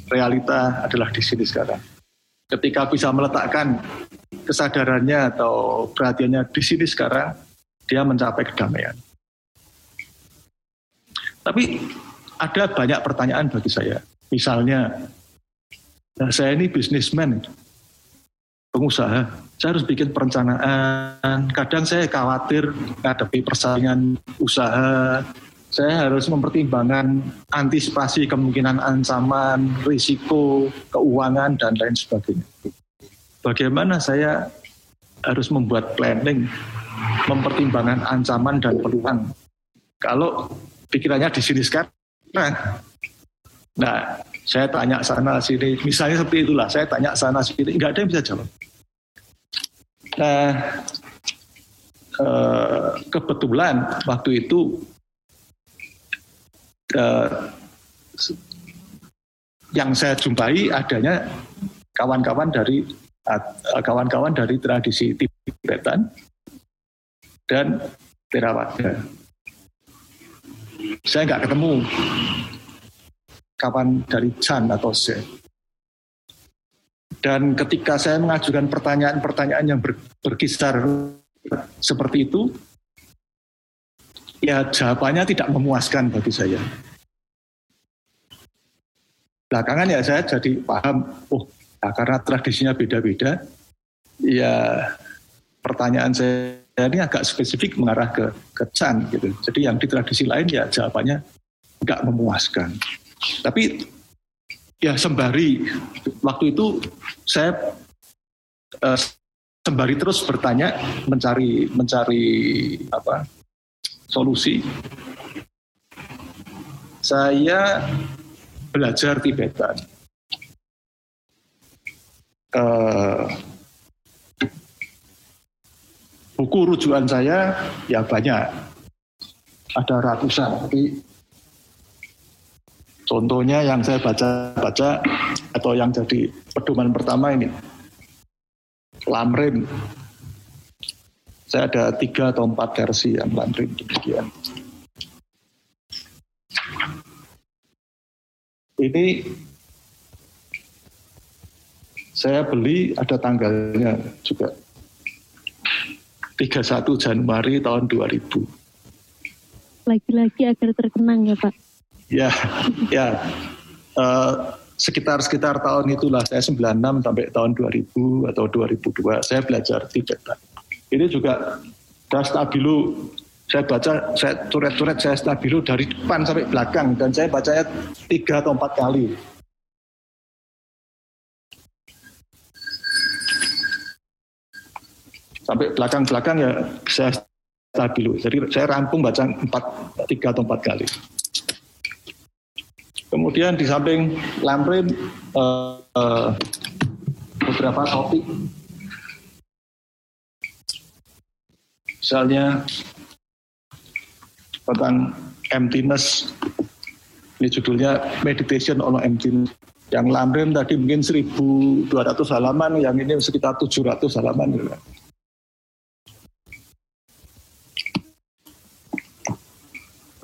Realita adalah di sini sekarang. Ketika bisa meletakkan kesadarannya atau perhatiannya di sini sekarang, dia mencapai kedamaian. Tapi ada banyak pertanyaan bagi saya. Misalnya, nah saya ini bisnismen, pengusaha, saya harus bikin perencanaan. Kadang saya khawatir menghadapi persaingan usaha. Saya harus mempertimbangkan antisipasi kemungkinan ancaman, risiko, keuangan, dan lain sebagainya bagaimana saya harus membuat planning, mempertimbangkan ancaman dan peluang. Kalau pikirannya di sini sekarang, nah saya tanya sana sini, misalnya seperti itulah, saya tanya sana sini, nggak ada yang bisa jawab. Nah, eh, kebetulan waktu itu eh, yang saya jumpai adanya kawan-kawan dari Eh, kawan-kawan dari tradisi Tibetan dan Theravada. Saya nggak ketemu kawan dari Chan atau Zen. Dan ketika saya mengajukan pertanyaan-pertanyaan yang ber, berkisar seperti itu, ya jawabannya tidak memuaskan bagi saya. Belakangan ya saya jadi paham, oh Nah, karena tradisinya beda-beda, ya pertanyaan saya ini agak spesifik mengarah ke ke Chan gitu. Jadi yang di tradisi lain ya jawabannya nggak memuaskan. Tapi ya sembari waktu itu saya uh, sembari terus bertanya mencari mencari apa solusi. Saya belajar Tibetan uh, buku rujukan saya ya banyak, ada ratusan. Tapi contohnya yang saya baca-baca atau yang jadi pedoman pertama ini, Lamrim. Saya ada tiga atau empat versi yang Lamrim demikian. Ini saya beli ada tanggalnya juga. 31 Januari tahun 2000. lagi-lagi agar terkenang ya Pak. Ya, ya. Uh, sekitar-sekitar tahun itulah saya 96 sampai tahun 2000 atau 2002 saya belajar Tibetan. Ini juga saya stabilo, saya baca, saya turet-turet saya stabilo dari depan sampai belakang dan saya bacanya tiga atau empat kali. Sampai belakang-belakang ya saya stabilo. Jadi saya rampung baca empat, tiga atau empat kali. Kemudian di samping lamrim uh, uh, beberapa topik, misalnya tentang emptiness. Ini judulnya Meditation on Emptiness. Yang lamrim tadi mungkin 1.200 halaman, yang ini sekitar 700 halaman.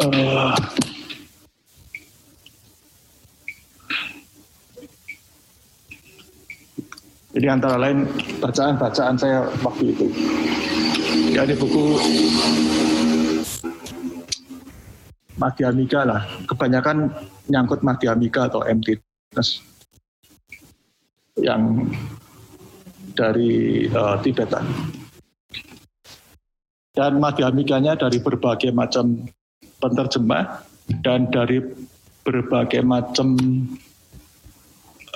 Uh, Jadi antara lain bacaan-bacaan saya waktu itu. Di buku Madhyamika lah. Kebanyakan nyangkut Madhyamika atau emptiness yang dari uh, Tibetan. Dan Madhyamikanya dari berbagai macam penerjemah dan dari berbagai macam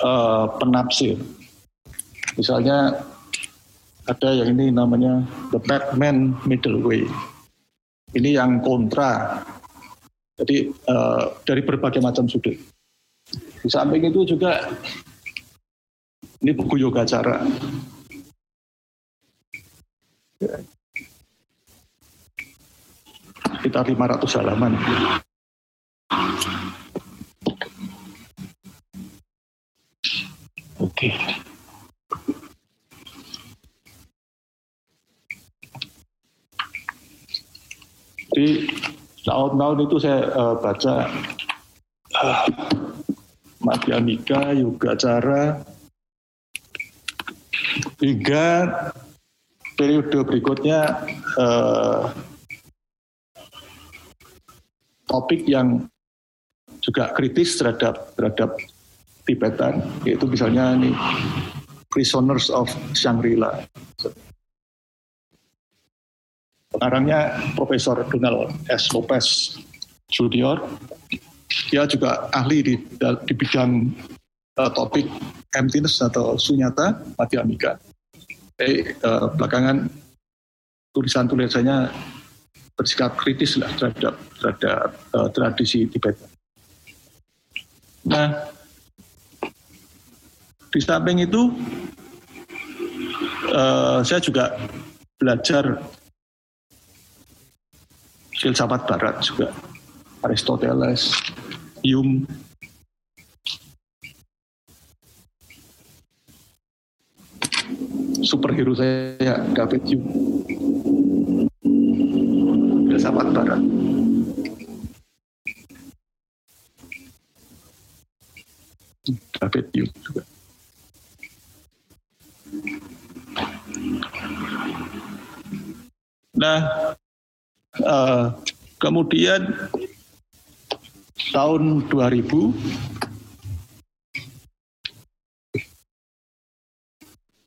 uh, penafsir Misalnya ada yang ini namanya the Batman Middle Way. Ini yang kontra. Jadi uh, dari berbagai macam sudut. Di samping itu juga ini buku yoga cara. Sekitar 500 halaman. Oke. Okay. Jadi tahun-tahun itu saya uh, baca uh, Madhyamika, Yoga Cara, hingga periode berikutnya uh, topik yang juga kritis terhadap terhadap Tibetan, yaitu misalnya ini Prisoners of Shangri-La. Pengarangnya Profesor Donald S. Lopez Junior. Dia juga ahli di, di bidang uh, topik emptiness atau sunyata madhyamika. Eh, uh, belakangan tulisan-tulisannya bersikap kritis lah terhadap terhadap uh, tradisi Tibet. Nah, di samping itu uh, saya juga belajar filsafat barat juga. Aristoteles, Hume, superhero saya David Hume. Filsafat barat. David Hume juga. Nah, Uh, kemudian tahun 2000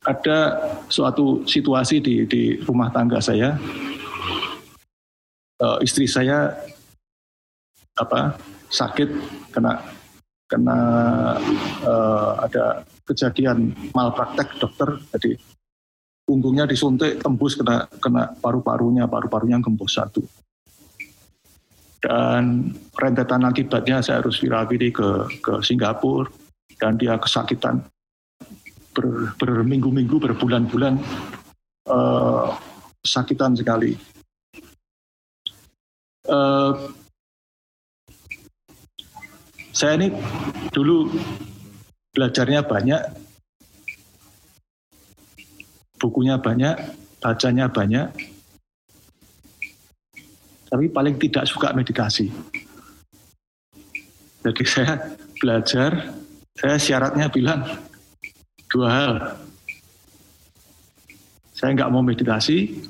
ada suatu situasi di, di rumah tangga saya. Uh, istri saya apa sakit kena kena uh, ada kejadian malpraktek dokter jadi punggungnya disuntik tembus kena kena paru-parunya paru-parunya gembos satu. Dan rentetan akibatnya saya harus wirawiri ke ke Singapura dan dia kesakitan. Ber, berminggu-minggu berbulan-bulan uh, kesakitan sekali. Uh, saya ini dulu belajarnya banyak bukunya banyak, bacanya banyak, tapi paling tidak suka meditasi. Jadi saya belajar, saya syaratnya bilang dua hal. Saya nggak mau meditasi,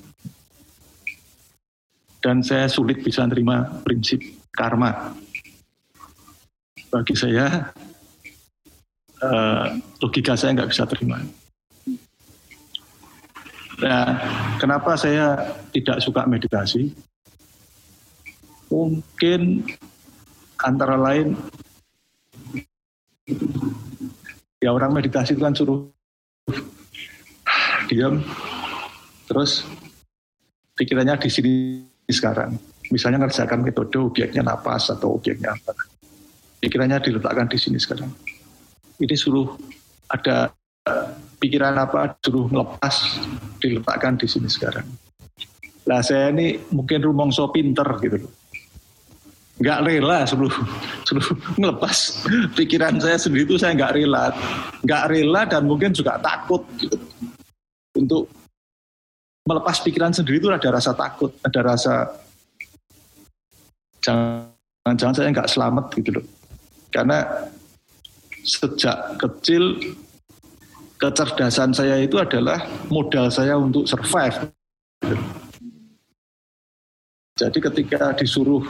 dan saya sulit bisa menerima prinsip karma. Bagi saya, uh, logika saya nggak bisa terima. Nah, kenapa saya tidak suka meditasi? Mungkin antara lain, ya orang meditasi itu kan suruh diam, terus pikirannya di sini sekarang. Misalnya ngerjakan metode objeknya napas atau objeknya apa. Pikirannya diletakkan di sini sekarang. Ini suruh ada pikiran apa suruh melepas diletakkan di sini sekarang. Nah saya ini mungkin rumongso pinter gitu loh. Nggak rela suruh, suruh melepas pikiran saya sendiri itu saya nggak rela. Nggak rela dan mungkin juga takut gitu. Untuk melepas pikiran sendiri itu ada rasa takut, ada rasa jangan-jangan saya nggak selamat gitu loh. Karena sejak kecil kecerdasan saya itu adalah modal saya untuk survive. Jadi ketika disuruh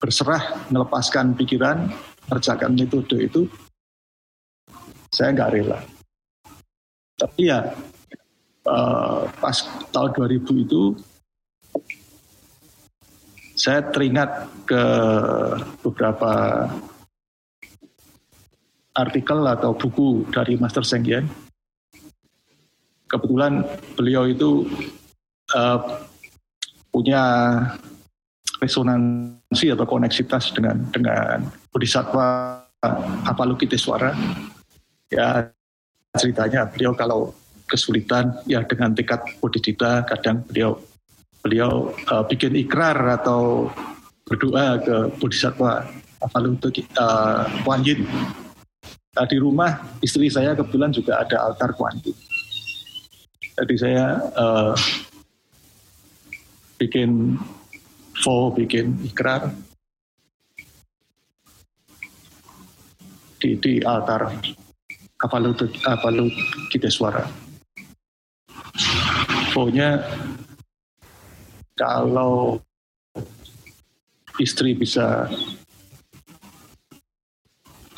berserah melepaskan pikiran, kerjakan metode itu, saya nggak rela. Tapi ya uh, pas tahun 2000 itu saya teringat ke beberapa artikel atau buku dari Master Sengyen. Kebetulan beliau itu uh, punya resonansi atau koneksitas dengan dengan Bodhisattva Avalokiteswara. Ya ceritanya beliau kalau kesulitan ya dengan tekad bodhicitta kadang beliau beliau uh, bikin ikrar atau berdoa ke bodhisattva Avalokita uh, Yin. Nah, di rumah istri saya kebetulan juga ada altar Kuan. Jadi saya uh, bikin vow, bikin ikrar di, di altar Avalokiteswara infonya kalau istri bisa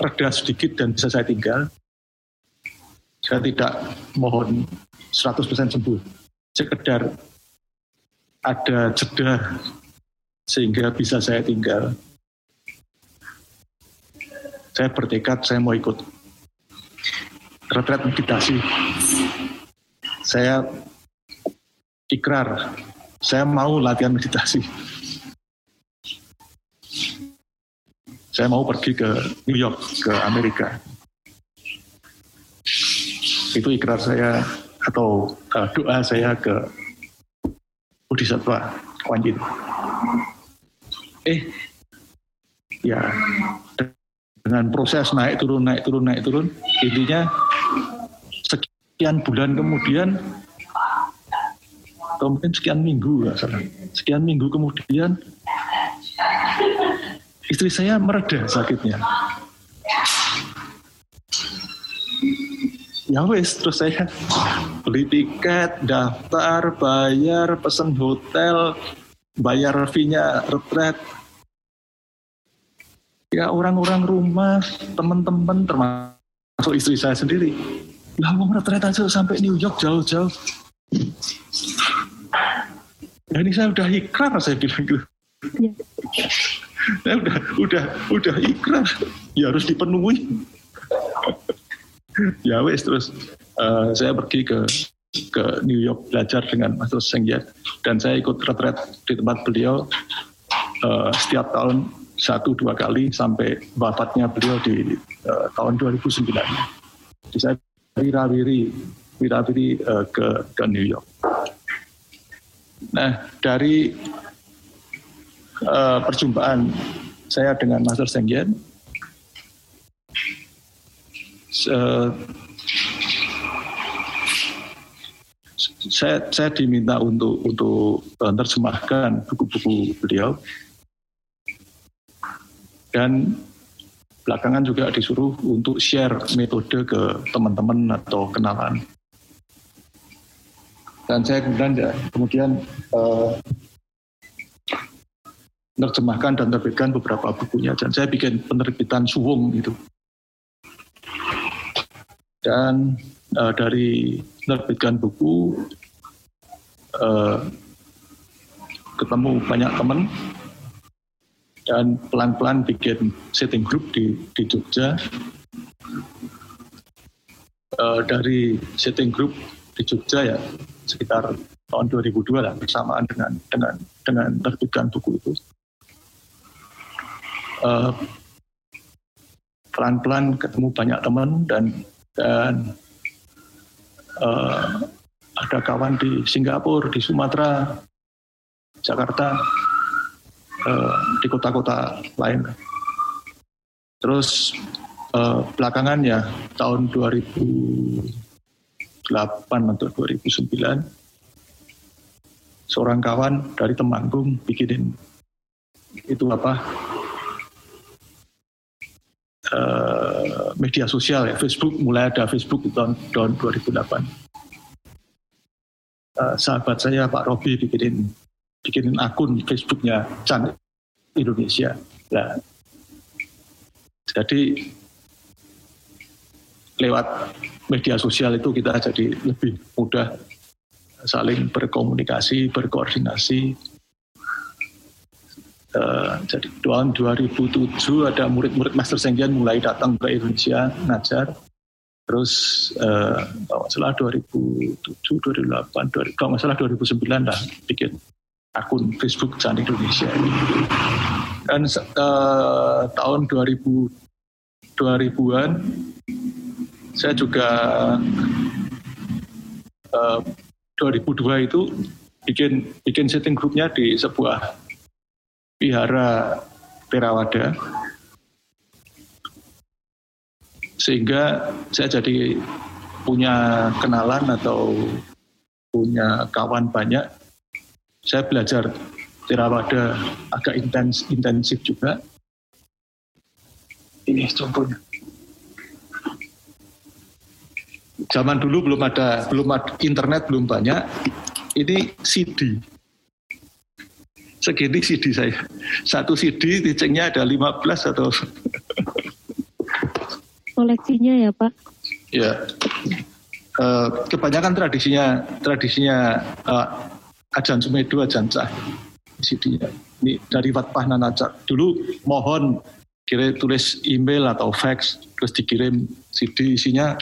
reda sedikit dan bisa saya tinggal, saya tidak mohon 100% sembuh. Sekedar ada jeda sehingga bisa saya tinggal. Saya bertekad saya mau ikut retret meditasi. Saya ikrar, saya mau latihan meditasi. Saya mau pergi ke New York, ke Amerika. Itu ikrar saya atau uh, doa saya ke Bodhisattva Kuan Yin. Eh, ya dengan proses naik turun naik turun naik turun intinya sekian bulan kemudian atau mungkin sekian minggu nggak salah. Sekian minggu kemudian istri saya mereda sakitnya. Ya wes, terus saya beli tiket, daftar, bayar, pesen hotel, bayar fee-nya retret. Ya orang-orang rumah, teman-teman, termasuk istri saya sendiri. Lah mau retret aja sampai New York jauh-jauh. Ya ini saya udah ikrar saya bilang gitu. Ya. saya udah udah udah ikrar, ya harus dipenuhi. ya wes terus uh, saya pergi ke ke New York belajar dengan Master Senggyat dan saya ikut retret di tempat beliau uh, setiap tahun satu dua kali sampai wafatnya beliau di uh, tahun 2009. Jadi saya wirawiri wirawiri uh, ke ke New York. Nah, dari uh, perjumpaan saya dengan Master Senggen, uh, saya saya diminta untuk untuk menerjemahkan buku-buku beliau. Dan belakangan juga disuruh untuk share metode ke teman-teman atau kenalan. Dan saya kemudian kemudian uh, menerjemahkan dan terbitkan beberapa bukunya. Dan saya bikin penerbitan suwung gitu dan uh, dari menerbitkan buku uh, ketemu banyak teman dan pelan-pelan bikin setting group di di Jogja. Uh, dari setting group di Jogja ya sekitar tahun 2002 lah bersamaan dengan dengan dengan terbitkan buku itu. Uh, pelan-pelan ketemu banyak teman dan dan uh, ada kawan di Singapura, di Sumatera, Jakarta, uh, di kota-kota lain. Terus uh, belakangan ya tahun 2008 atau 2009 seorang kawan dari Temanggung bikinin itu apa uh, media sosial ya. Facebook mulai ada Facebook di tahun, tahun 2008 uh, sahabat saya Pak Robi bikinin bikinin akun Facebooknya Chan Indonesia. Nah, jadi lewat media sosial itu kita jadi lebih mudah saling berkomunikasi, berkoordinasi, Uh, jadi tahun 2007 ada murid-murid Master Senggian mulai datang ke Indonesia ngajar. Terus uh, kalau salah 2007, 2008, 2000, kalau nggak salah 2009 lah bikin akun Facebook Chan Indonesia. Dan uh, tahun 2000 2000-an saya juga uh, 2002 itu bikin bikin setting grupnya di sebuah Wihara Terawada sehingga saya jadi punya kenalan atau punya kawan banyak. Saya belajar Terawada agak intens intensif juga. Ini contohnya. Zaman dulu belum ada belum ada internet belum banyak. Ini CD segini CD saya. Satu CD ticengnya ada 15 atau koleksinya ya Pak? Ya, uh, kebanyakan tradisinya tradisinya uh, ajan sumedu, ajan cah CD-nya. Ini dari Watpah Nanacak. Dulu mohon kira tulis email atau fax terus dikirim CD isinya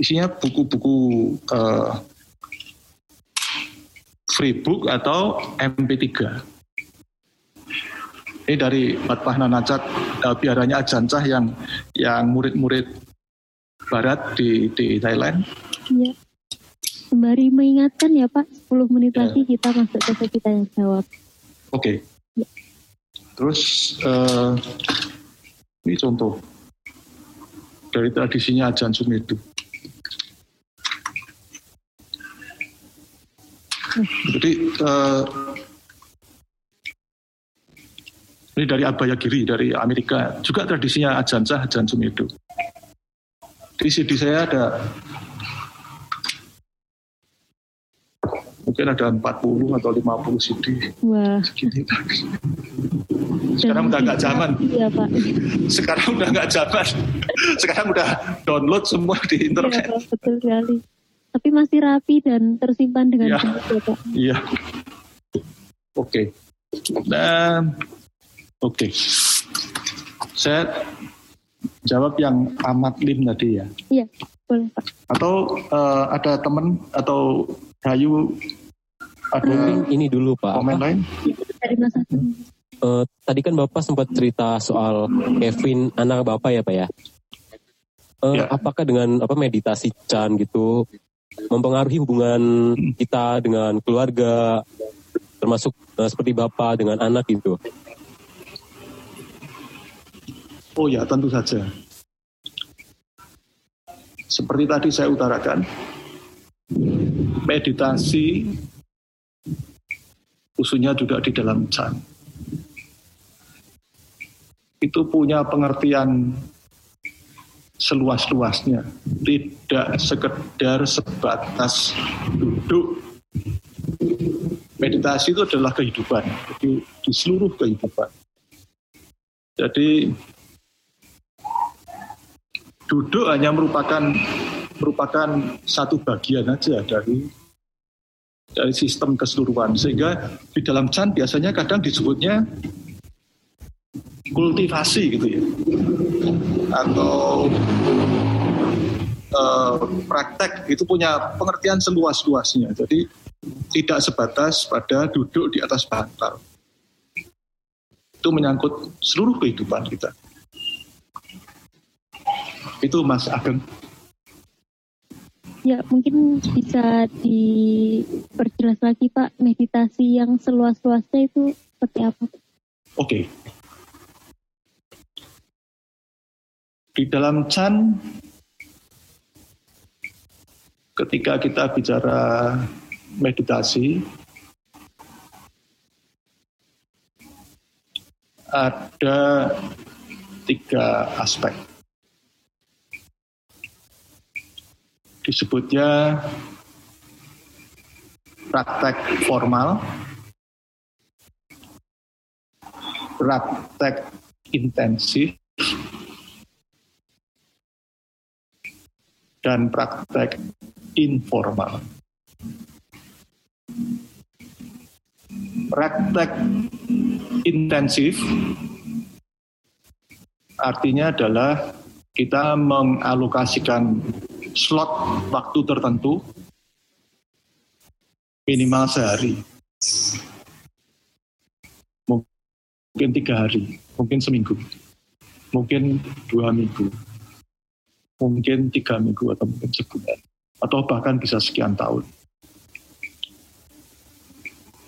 isinya buku-buku uh, freebook atau MP3. Ini dari Fatpah Nanacat uh, biaranya Ajancah yang yang murid-murid barat di di Thailand. Iya. Sembari mengingatkan ya Pak, 10 menit ya. lagi kita masuk ke kita yang jawab. Oke. Okay. Ya. Terus uh, ini contoh dari tradisinya Ajan Sumedu. Jadi uh, ini dari Abaya Giri dari Amerika juga tradisinya Ajansah Ajan Sumedo. Di CD saya ada mungkin ada 40 atau 50 CD. Wah. Sekarang udah nggak zaman. Iya Pak. Sekarang udah nggak zaman. Sekarang udah download semua di internet. Iya, betul sekali tapi masih rapi dan tersimpan dengan ya. baik ya Pak. Iya. Oke. Okay. Dan oke. Okay. Saya jawab yang amat lim tadi ya. Iya, boleh Pak. Atau uh, ada teman atau Rayu ada Mungkin ini dulu Pak. Komen lain? Dari Mas Uh, tadi kan Bapak sempat cerita soal Kevin anak Bapak ya Pak ya. Uh, ya. Apakah dengan apa meditasi Chan gitu mempengaruhi hubungan kita dengan keluarga, termasuk uh, seperti bapak dengan anak itu? Oh ya, tentu saja. Seperti tadi saya utarakan, meditasi khususnya juga di dalam Chan itu punya pengertian seluas-luasnya, tidak sekedar sebatas duduk. Meditasi itu adalah kehidupan, jadi di seluruh kehidupan. Jadi duduk hanya merupakan merupakan satu bagian aja dari dari sistem keseluruhan. Sehingga di dalam Chan biasanya kadang disebutnya kultivasi gitu ya atau uh, praktek itu punya pengertian seluas-luasnya jadi tidak sebatas pada duduk di atas bantal itu menyangkut seluruh kehidupan kita itu Mas Ageng Ya, mungkin bisa diperjelas lagi Pak, meditasi yang seluas-luasnya itu seperti apa? Oke. Okay. Di dalam Chan, ketika kita bicara meditasi, ada tiga aspek. disebutnya praktek formal, praktek intensif, dan praktek informal. Praktek intensif artinya adalah kita mengalokasikan slot waktu tertentu minimal sehari. Mungkin tiga hari, mungkin seminggu, mungkin dua minggu, mungkin tiga minggu atau mungkin sebulan, atau bahkan bisa sekian tahun.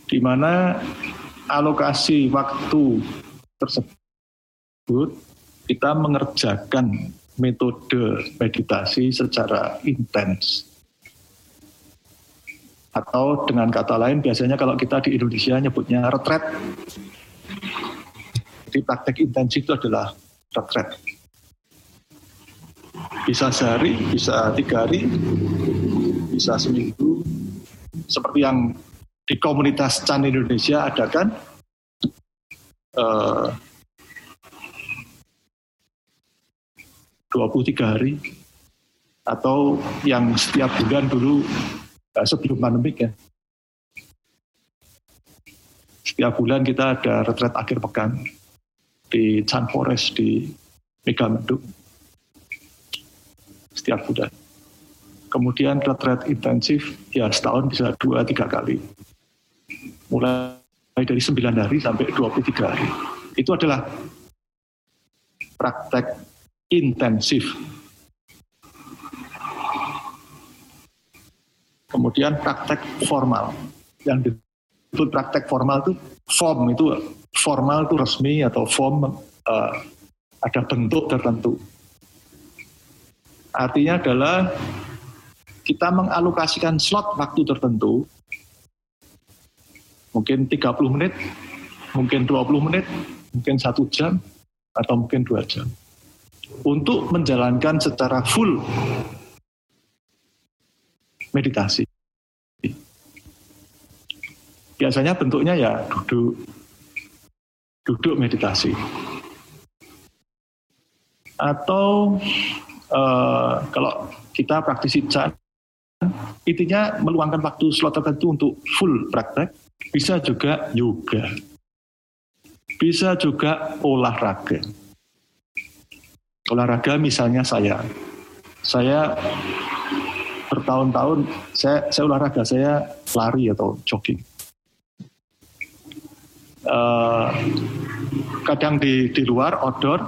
Di mana alokasi waktu tersebut kita mengerjakan metode meditasi secara intens. Atau dengan kata lain biasanya kalau kita di Indonesia nyebutnya retret. Jadi praktek intensif itu adalah retret. Bisa sehari, bisa tiga hari, bisa seminggu. Seperti yang di komunitas Chan Indonesia ada kan, uh, 23 hari atau yang setiap bulan dulu eh, sebelum pandemik ya. Setiap bulan kita ada retret akhir pekan di Chan Forest di Megamendung. Setiap bulan. Kemudian retret intensif ya setahun bisa dua tiga kali. Mulai dari 9 hari sampai 23 hari. Itu adalah praktek intensif. Kemudian praktek formal. Yang disebut praktek formal itu form itu formal itu resmi atau form uh, ada bentuk tertentu. Artinya adalah kita mengalokasikan slot waktu tertentu mungkin 30 menit, mungkin 20 menit, mungkin satu jam, atau mungkin dua jam untuk menjalankan secara full meditasi. Biasanya bentuknya ya duduk, duduk meditasi. Atau uh, kalau kita praktisi Chan, intinya meluangkan waktu slot tertentu untuk full praktek, bisa juga yoga, bisa juga olahraga. Olahraga misalnya saya. Saya bertahun-tahun saya saya olahraga saya lari atau jogging. Uh, kadang di di luar outdoor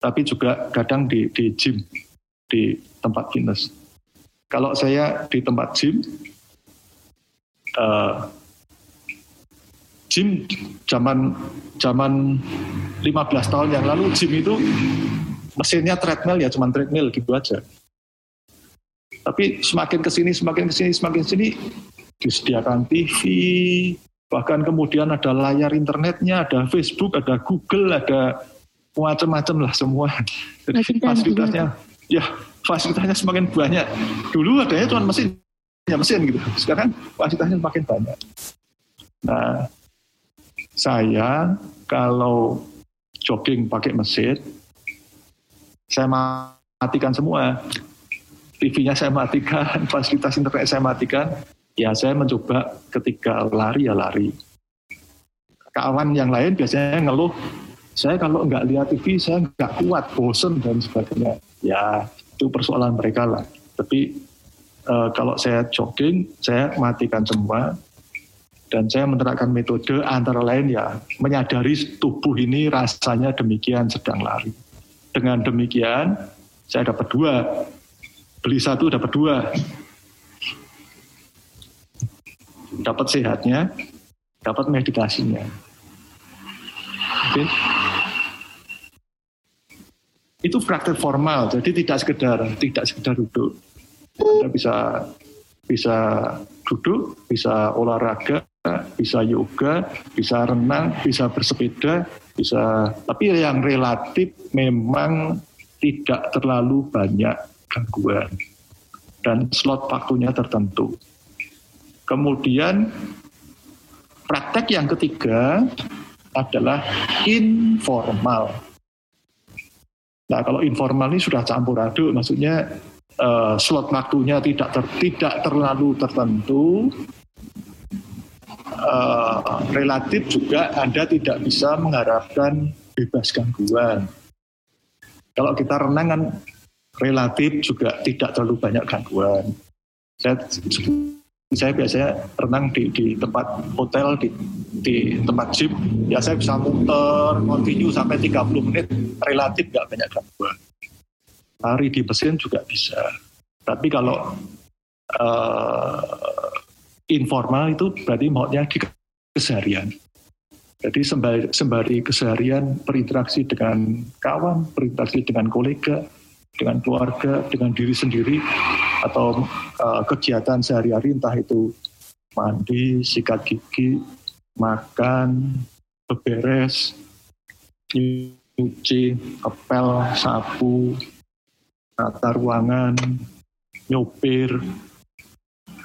tapi juga kadang di di gym di tempat fitness kalau saya di tempat gym uh, gym zaman zaman 15 tahun yang lalu gym itu mesinnya treadmill ya cuma treadmill gitu aja. Tapi semakin ke sini, semakin ke sini, semakin ke sini disediakan TV, bahkan kemudian ada layar internetnya, ada Facebook, ada Google, ada macam-macam lah semua. Jadi fasilitasnya, ya fasilitasnya semakin banyak. Dulu adanya cuma mesin, ya mesin gitu. Sekarang fasilitasnya semakin banyak. Nah, saya kalau jogging pakai mesin, saya matikan semua. TV-nya saya matikan, fasilitas internet saya matikan. Ya saya mencoba ketika lari ya lari. Kawan yang lain biasanya ngeluh, saya kalau nggak lihat TV saya nggak kuat, bosen dan sebagainya. Ya itu persoalan mereka lah. Tapi uh, kalau saya jogging, saya matikan semua dan saya menerapkan metode antara lain ya menyadari tubuh ini rasanya demikian sedang lari. Dengan demikian saya dapat dua, beli satu dapat dua. Dapat sehatnya, dapat meditasinya. Oke. Itu praktek formal, jadi tidak sekedar tidak sekedar duduk. Anda bisa bisa duduk, bisa olahraga, bisa yoga, bisa renang, bisa bersepeda, bisa tapi yang relatif memang tidak terlalu banyak gangguan dan slot waktunya tertentu. Kemudian praktek yang ketiga adalah informal. Nah, kalau informal ini sudah campur aduk, maksudnya uh, slot waktunya tidak ter, tidak terlalu tertentu. Uh, relatif juga Anda tidak bisa mengharapkan bebas gangguan. Kalau kita renang kan relatif juga tidak terlalu banyak gangguan. Saya, saya biasanya renang di, di tempat hotel, di, di tempat gym, ya saya bisa muter, continue sampai 30 menit, relatif nggak banyak gangguan. Lari di mesin juga bisa. Tapi kalau uh, informal itu berarti maunya di keseharian. Jadi sembari, sembari keseharian berinteraksi dengan kawan, berinteraksi dengan kolega, dengan keluarga, dengan diri sendiri, atau uh, kegiatan sehari-hari entah itu mandi, sikat gigi, makan, beberes, nyuci, kepel, sapu, tata ruangan, nyopir,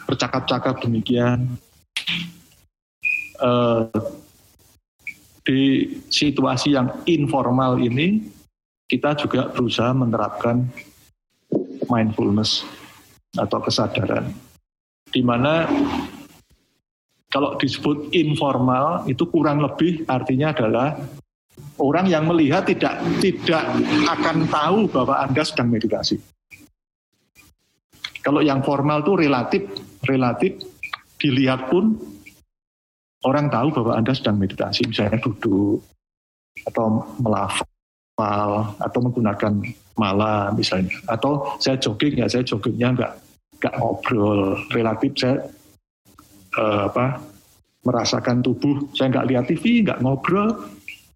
bercakap-cakap demikian. Uh, di situasi yang informal ini kita juga berusaha menerapkan mindfulness atau kesadaran. Di mana kalau disebut informal itu kurang lebih artinya adalah orang yang melihat tidak tidak akan tahu bahwa Anda sedang meditasi. Kalau yang formal itu relatif relatif dilihat pun orang tahu bahwa Anda sedang meditasi, misalnya duduk atau melafal manual atau menggunakan malam misalnya. Atau saya jogging ya saya joggingnya nggak nggak ngobrol. Relatif saya uh, apa merasakan tubuh. Saya nggak lihat TV nggak ngobrol.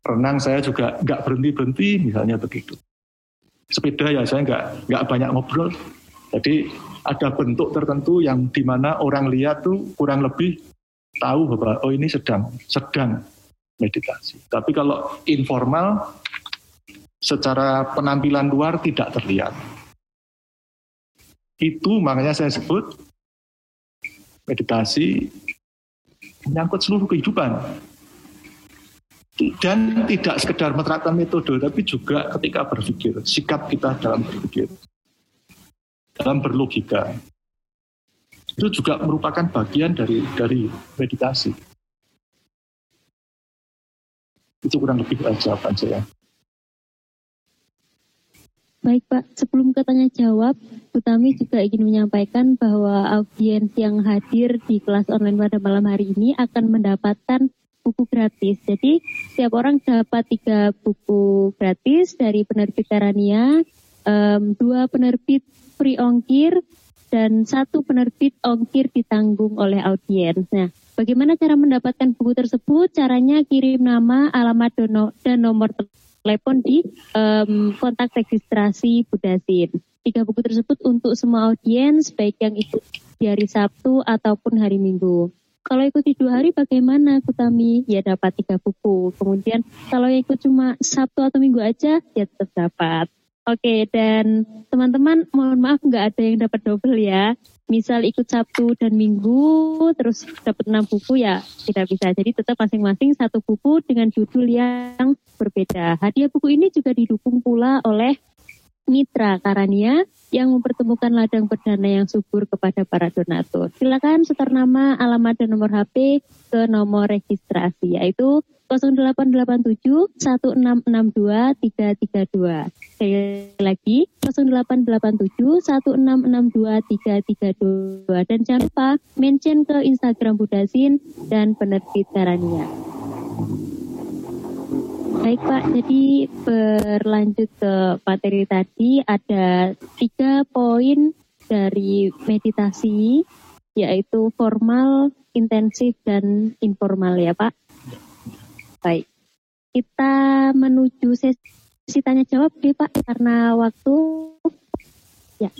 Renang saya juga nggak berhenti berhenti misalnya begitu. Sepeda ya saya nggak nggak banyak ngobrol. Jadi ada bentuk tertentu yang di mana orang lihat tuh kurang lebih tahu bahwa oh ini sedang sedang meditasi. Tapi kalau informal secara penampilan luar tidak terlihat. Itu makanya saya sebut meditasi menyangkut seluruh kehidupan. Dan tidak sekedar menerapkan metode, tapi juga ketika berpikir, sikap kita dalam berpikir, dalam berlogika. Itu juga merupakan bagian dari dari meditasi. Itu kurang lebih jawaban saya. Baik Pak, sebelum katanya jawab, Bu Tami juga ingin menyampaikan bahwa audiens yang hadir di kelas online pada malam hari ini akan mendapatkan buku gratis. Jadi setiap orang dapat tiga buku gratis dari penerbit Tarania, um, dua penerbit free ongkir, dan satu penerbit ongkir ditanggung oleh audiens. Nah, bagaimana cara mendapatkan buku tersebut? Caranya kirim nama, alamat, dan nomor telepon telepon di um, kontak registrasi Budasin. Tiga buku tersebut untuk semua audiens, baik yang ikut di hari Sabtu ataupun hari Minggu. Kalau ikut di dua hari bagaimana Kutami? Ya dapat tiga buku. Kemudian kalau ikut cuma Sabtu atau Minggu aja, ya tetap dapat. Oke, dan teman-teman mohon maaf nggak ada yang dapat double ya. Misal ikut Sabtu dan Minggu, terus dapat enam buku ya tidak bisa. Jadi tetap masing-masing satu buku dengan judul yang berbeda. Hadiah buku ini juga didukung pula oleh Mitra Karania yang mempertemukan ladang perdana yang subur kepada para donatur. Silakan setor nama, alamat, dan nomor HP ke nomor registrasi yaitu 0887 1662 332. Sekali lagi 0887 1662 332 dan jangan lupa mention ke Instagram Budasin dan penerbit Karania. Baik Pak, jadi berlanjut ke materi tadi ada tiga poin dari meditasi yaitu formal, intensif, dan informal ya Pak. Baik, kita menuju sesi tanya jawab deh Pak karena waktu ya.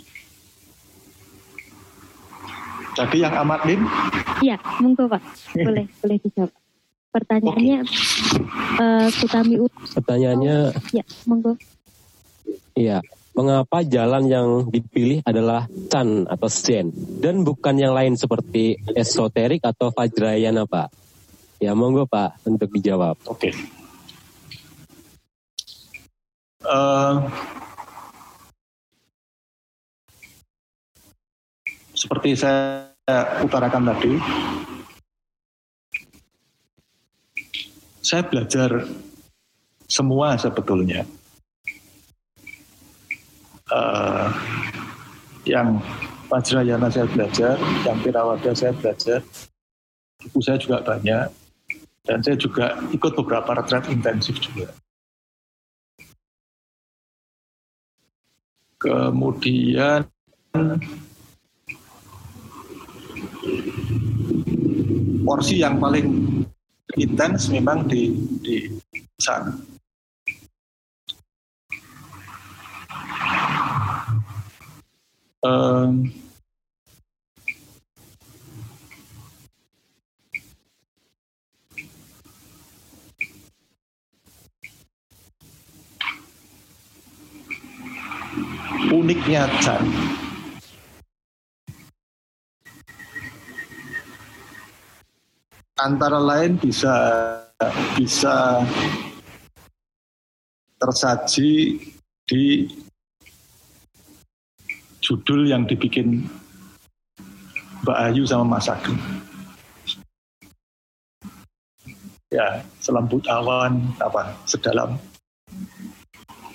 Jadi yang amat lim? Iya, monggo Pak, boleh boleh dijawab. Pertanyaannya uh, Kutami Pertanyaannya Ya, monggo. Iya, mengapa jalan yang dipilih adalah Chan atau Zen dan bukan yang lain seperti esoterik atau Vajrayana, Pak? Ya, monggo Pak untuk dijawab. Oke. Okay. Uh, seperti saya utarakan tadi, saya belajar semua sebetulnya. Uh, yang Vajrayana saya belajar, yang Pirawada saya belajar, buku saya juga banyak, dan saya juga ikut beberapa retret intensif juga. Kemudian porsi yang paling intens memang di di sana. Um, uniknya antara lain bisa bisa tersaji di judul yang dibikin Mbak Ayu sama Mas Ageng. Ya, selambut awan apa sedalam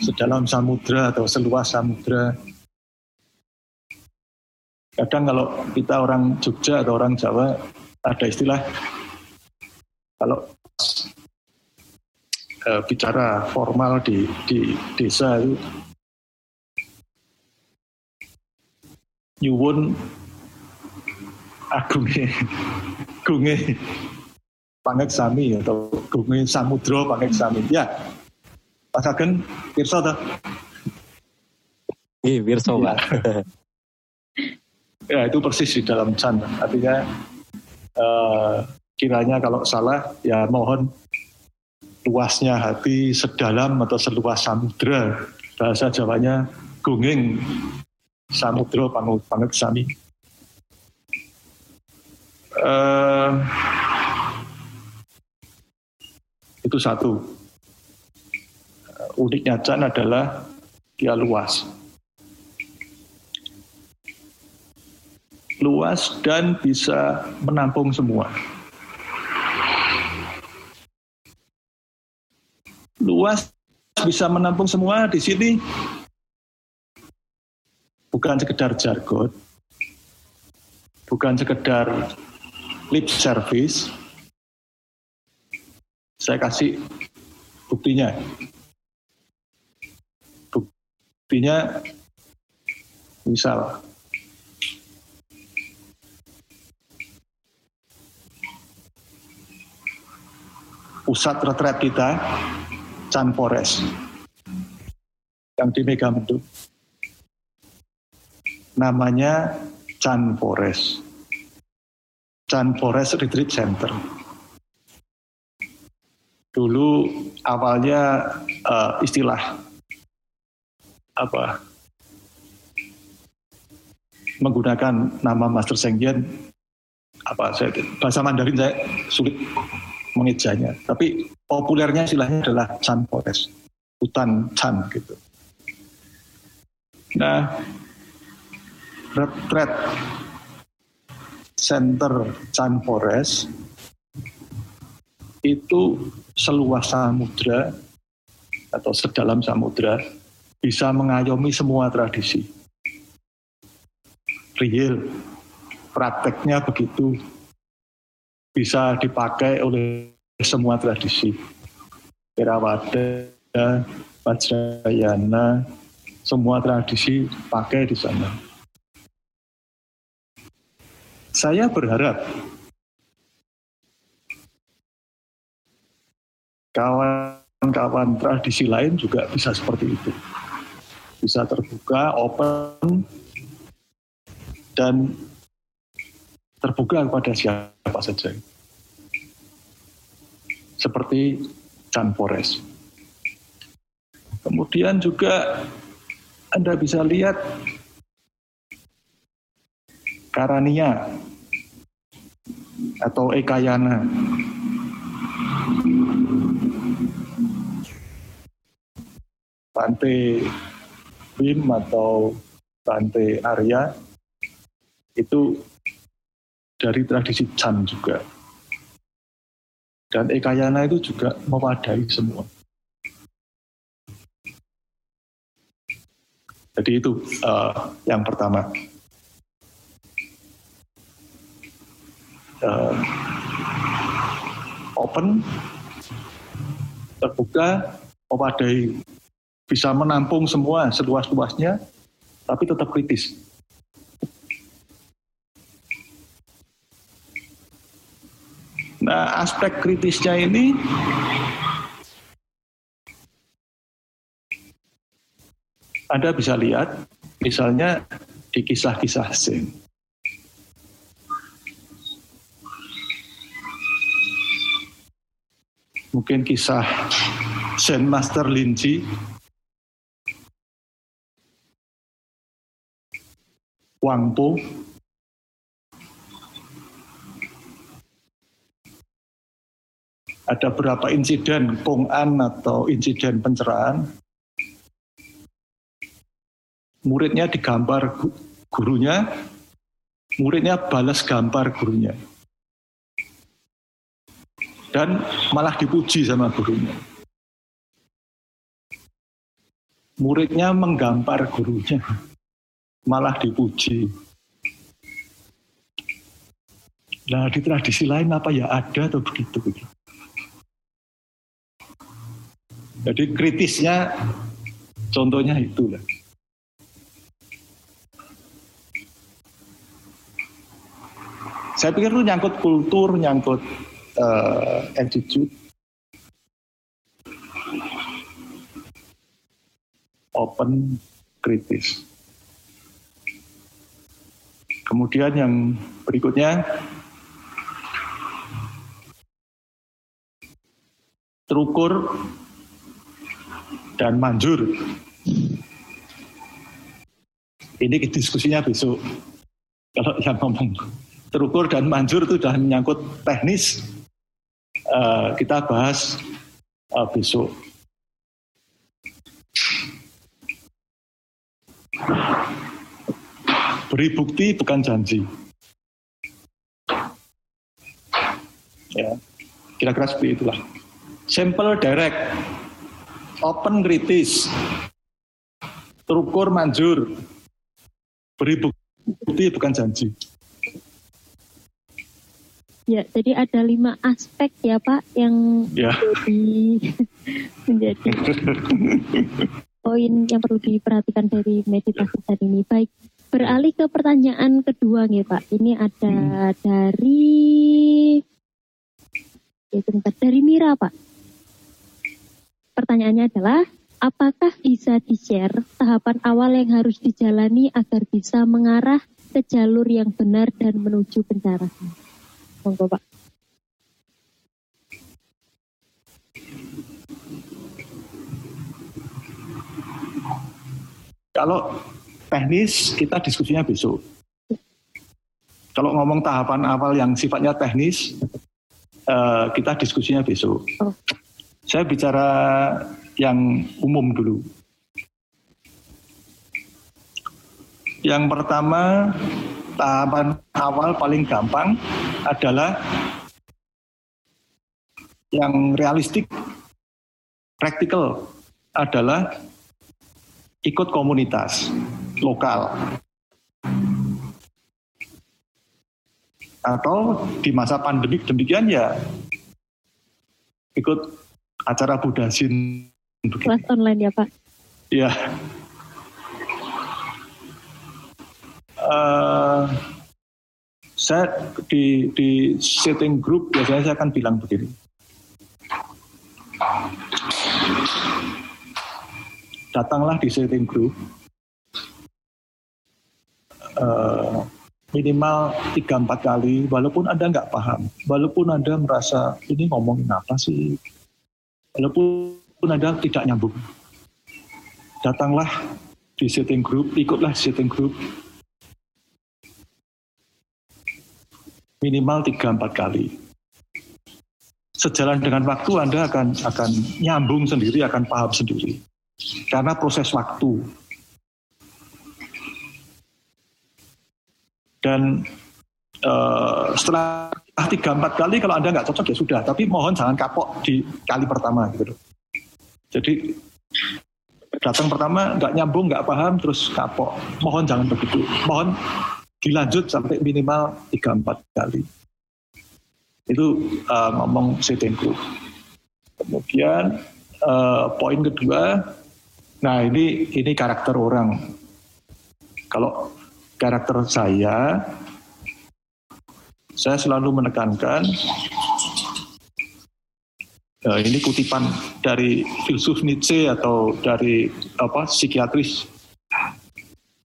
sedalam samudra atau seluas samudra. Kadang kalau kita orang Jogja atau orang Jawa ada istilah kalau uh, bicara formal di di desa itu nyuwun agunge gunge panget sami atau gunge samudra panget sami. Ya Pak Agen pirsa toh Iya, pirsa Pak. ya itu persis di dalam can artinya uh, kiranya kalau salah ya mohon luasnya hati sedalam atau seluas samudra. Bahasa Jawanya gunging samudra pangut pangut sami. Uh, itu satu. Uniknya Chan adalah dia luas. Luas dan bisa menampung semua luas bisa menampung semua di sini bukan sekedar jargon, bukan sekedar lip service. Saya kasih buktinya. Buktinya misal pusat retret kita Chan Forest yang di Megamendung. Namanya Chan Forest. Chan Forest Retreat Center. Dulu awalnya uh, istilah apa menggunakan nama Master Sengyen apa saya bahasa Mandarin saya sulit mengejanya tapi populernya istilahnya adalah Chan Forest. Hutan Chan gitu. Nah retreat center Chan Forest itu seluas samudra atau sedalam samudra bisa mengayomi semua tradisi. Real. Prakteknya begitu. Bisa dipakai oleh semua tradisi. Theravada, Vajrayana, semua tradisi pakai di sana. Saya berharap kawan-kawan tradisi lain juga bisa seperti itu. Bisa terbuka, open, dan terbuka kepada siapa saja. Seperti Chan Forest. Kemudian juga Anda bisa lihat Karania atau Ekayana. Pantai Bim atau Pantai Arya itu dari tradisi Chan juga. Dan Ekayana itu juga mewadai semua. Jadi itu uh, yang pertama. Uh, open, terbuka, mewadai, bisa menampung semua seluas-luasnya, tapi tetap kritis. Nah, aspek kritisnya ini Anda bisa lihat misalnya di kisah-kisah Zen. Mungkin kisah Zen Master Linji Wangpo ada berapa insiden An atau insiden pencerahan. Muridnya digambar gurunya, muridnya balas gambar gurunya. Dan malah dipuji sama gurunya. Muridnya menggambar gurunya, malah dipuji. Nah di tradisi lain apa ya ada atau begitu? begitu. Jadi kritisnya contohnya itu lah. Saya pikir itu nyangkut kultur, nyangkut uh, attitude. Open, kritis. Kemudian yang berikutnya, terukur dan manjur. Ini diskusinya besok. Kalau yang ngomong terukur dan manjur itu sudah menyangkut teknis, uh, kita bahas uh, besok. Beri bukti bukan janji. Ya, kira-kira seperti itulah. Simple, direct, open kritis, terukur manjur, beri bukti bukan janji. Ya, jadi ada lima aspek ya Pak yang ya. menjadi, menjadi poin yang perlu diperhatikan dari meditasi tadi ini. Baik, beralih ke pertanyaan kedua nih Pak. Ini ada hmm. dari ya, dari Mira Pak pertanyaannya adalah apakah bisa di-share tahapan awal yang harus dijalani agar bisa mengarah ke jalur yang benar dan menuju pencerahan? Monggo Pak. Kalau teknis kita diskusinya besok. Kalau ngomong tahapan awal yang sifatnya teknis, uh, kita diskusinya besok. Oh. Saya bicara yang umum dulu. Yang pertama, tahapan awal paling gampang adalah yang realistik, praktikal adalah ikut komunitas lokal. Atau di masa pandemik demikian ya ikut acara Budasin. Kelas online ya Pak? Ya. Uh, saya di di setting group biasanya saya akan bilang begini datanglah di setting group uh, minimal tiga empat kali, walaupun anda nggak paham, walaupun anda merasa ini ngomongin apa sih, walaupun anda tidak nyambung, datanglah di setting group, ikutlah setting group minimal tiga empat kali. Sejalan dengan waktu Anda akan akan nyambung sendiri, akan paham sendiri karena proses waktu. Dan uh, setelah tiga empat kali kalau anda nggak cocok ya sudah, tapi mohon jangan kapok di kali pertama gitu. Jadi datang pertama nggak nyambung nggak paham terus kapok. Mohon jangan begitu. Mohon dilanjut sampai minimal tiga empat kali. Itu uh, ngomong setting group. Kemudian uh, poin kedua Nah ini ini karakter orang. Kalau karakter saya, saya selalu menekankan ya, ini kutipan dari filsuf Nietzsche atau dari apa psikiatris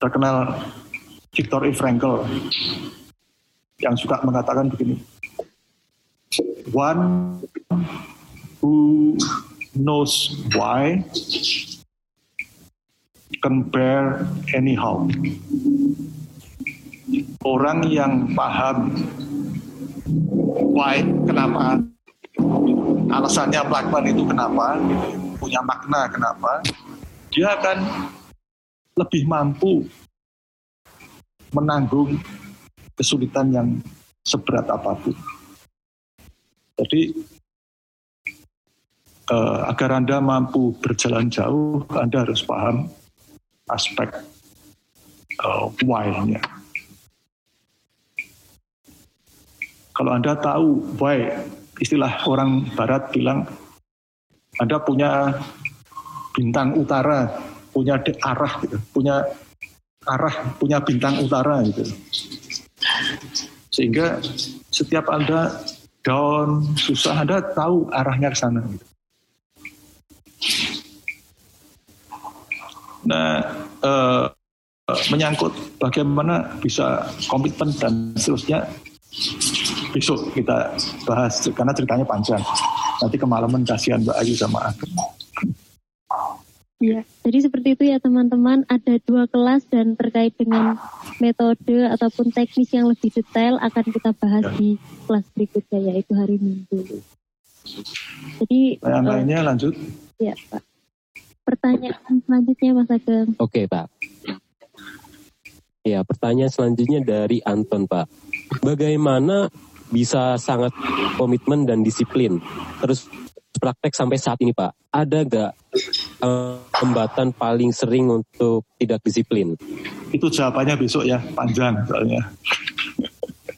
terkenal Viktor E. Frankl yang suka mengatakan begini one who knows why can bear anyhow. Orang yang paham why, kenapa, alasannya melakukan itu kenapa, punya makna kenapa, dia akan lebih mampu menanggung kesulitan yang seberat apa pun. Jadi eh, agar Anda mampu berjalan jauh, Anda harus paham aspek uh, why-nya. Kalau Anda tahu why, istilah orang barat bilang Anda punya bintang utara, punya arah gitu, punya arah, punya bintang utara gitu. Sehingga setiap Anda down, susah, Anda tahu arahnya ke sana gitu. Nah, eh, menyangkut bagaimana bisa komitmen dan seterusnya besok kita bahas karena ceritanya panjang. Nanti kemalaman kasihan Mbak Ayu sama aku. Ya, jadi seperti itu ya teman-teman. Ada dua kelas dan terkait dengan metode ataupun teknis yang lebih detail akan kita bahas ya. di kelas berikutnya yaitu hari Minggu. Jadi yang uh, lainnya lanjut. Ya Pak. Pertanyaan selanjutnya Mas Ageng. Oke Pak. Ya pertanyaan selanjutnya dari Anton Pak. Bagaimana bisa sangat komitmen dan disiplin terus praktek sampai saat ini Pak? Ada gak uh, hambatan paling sering untuk tidak disiplin? Itu jawabannya besok ya, panjang soalnya.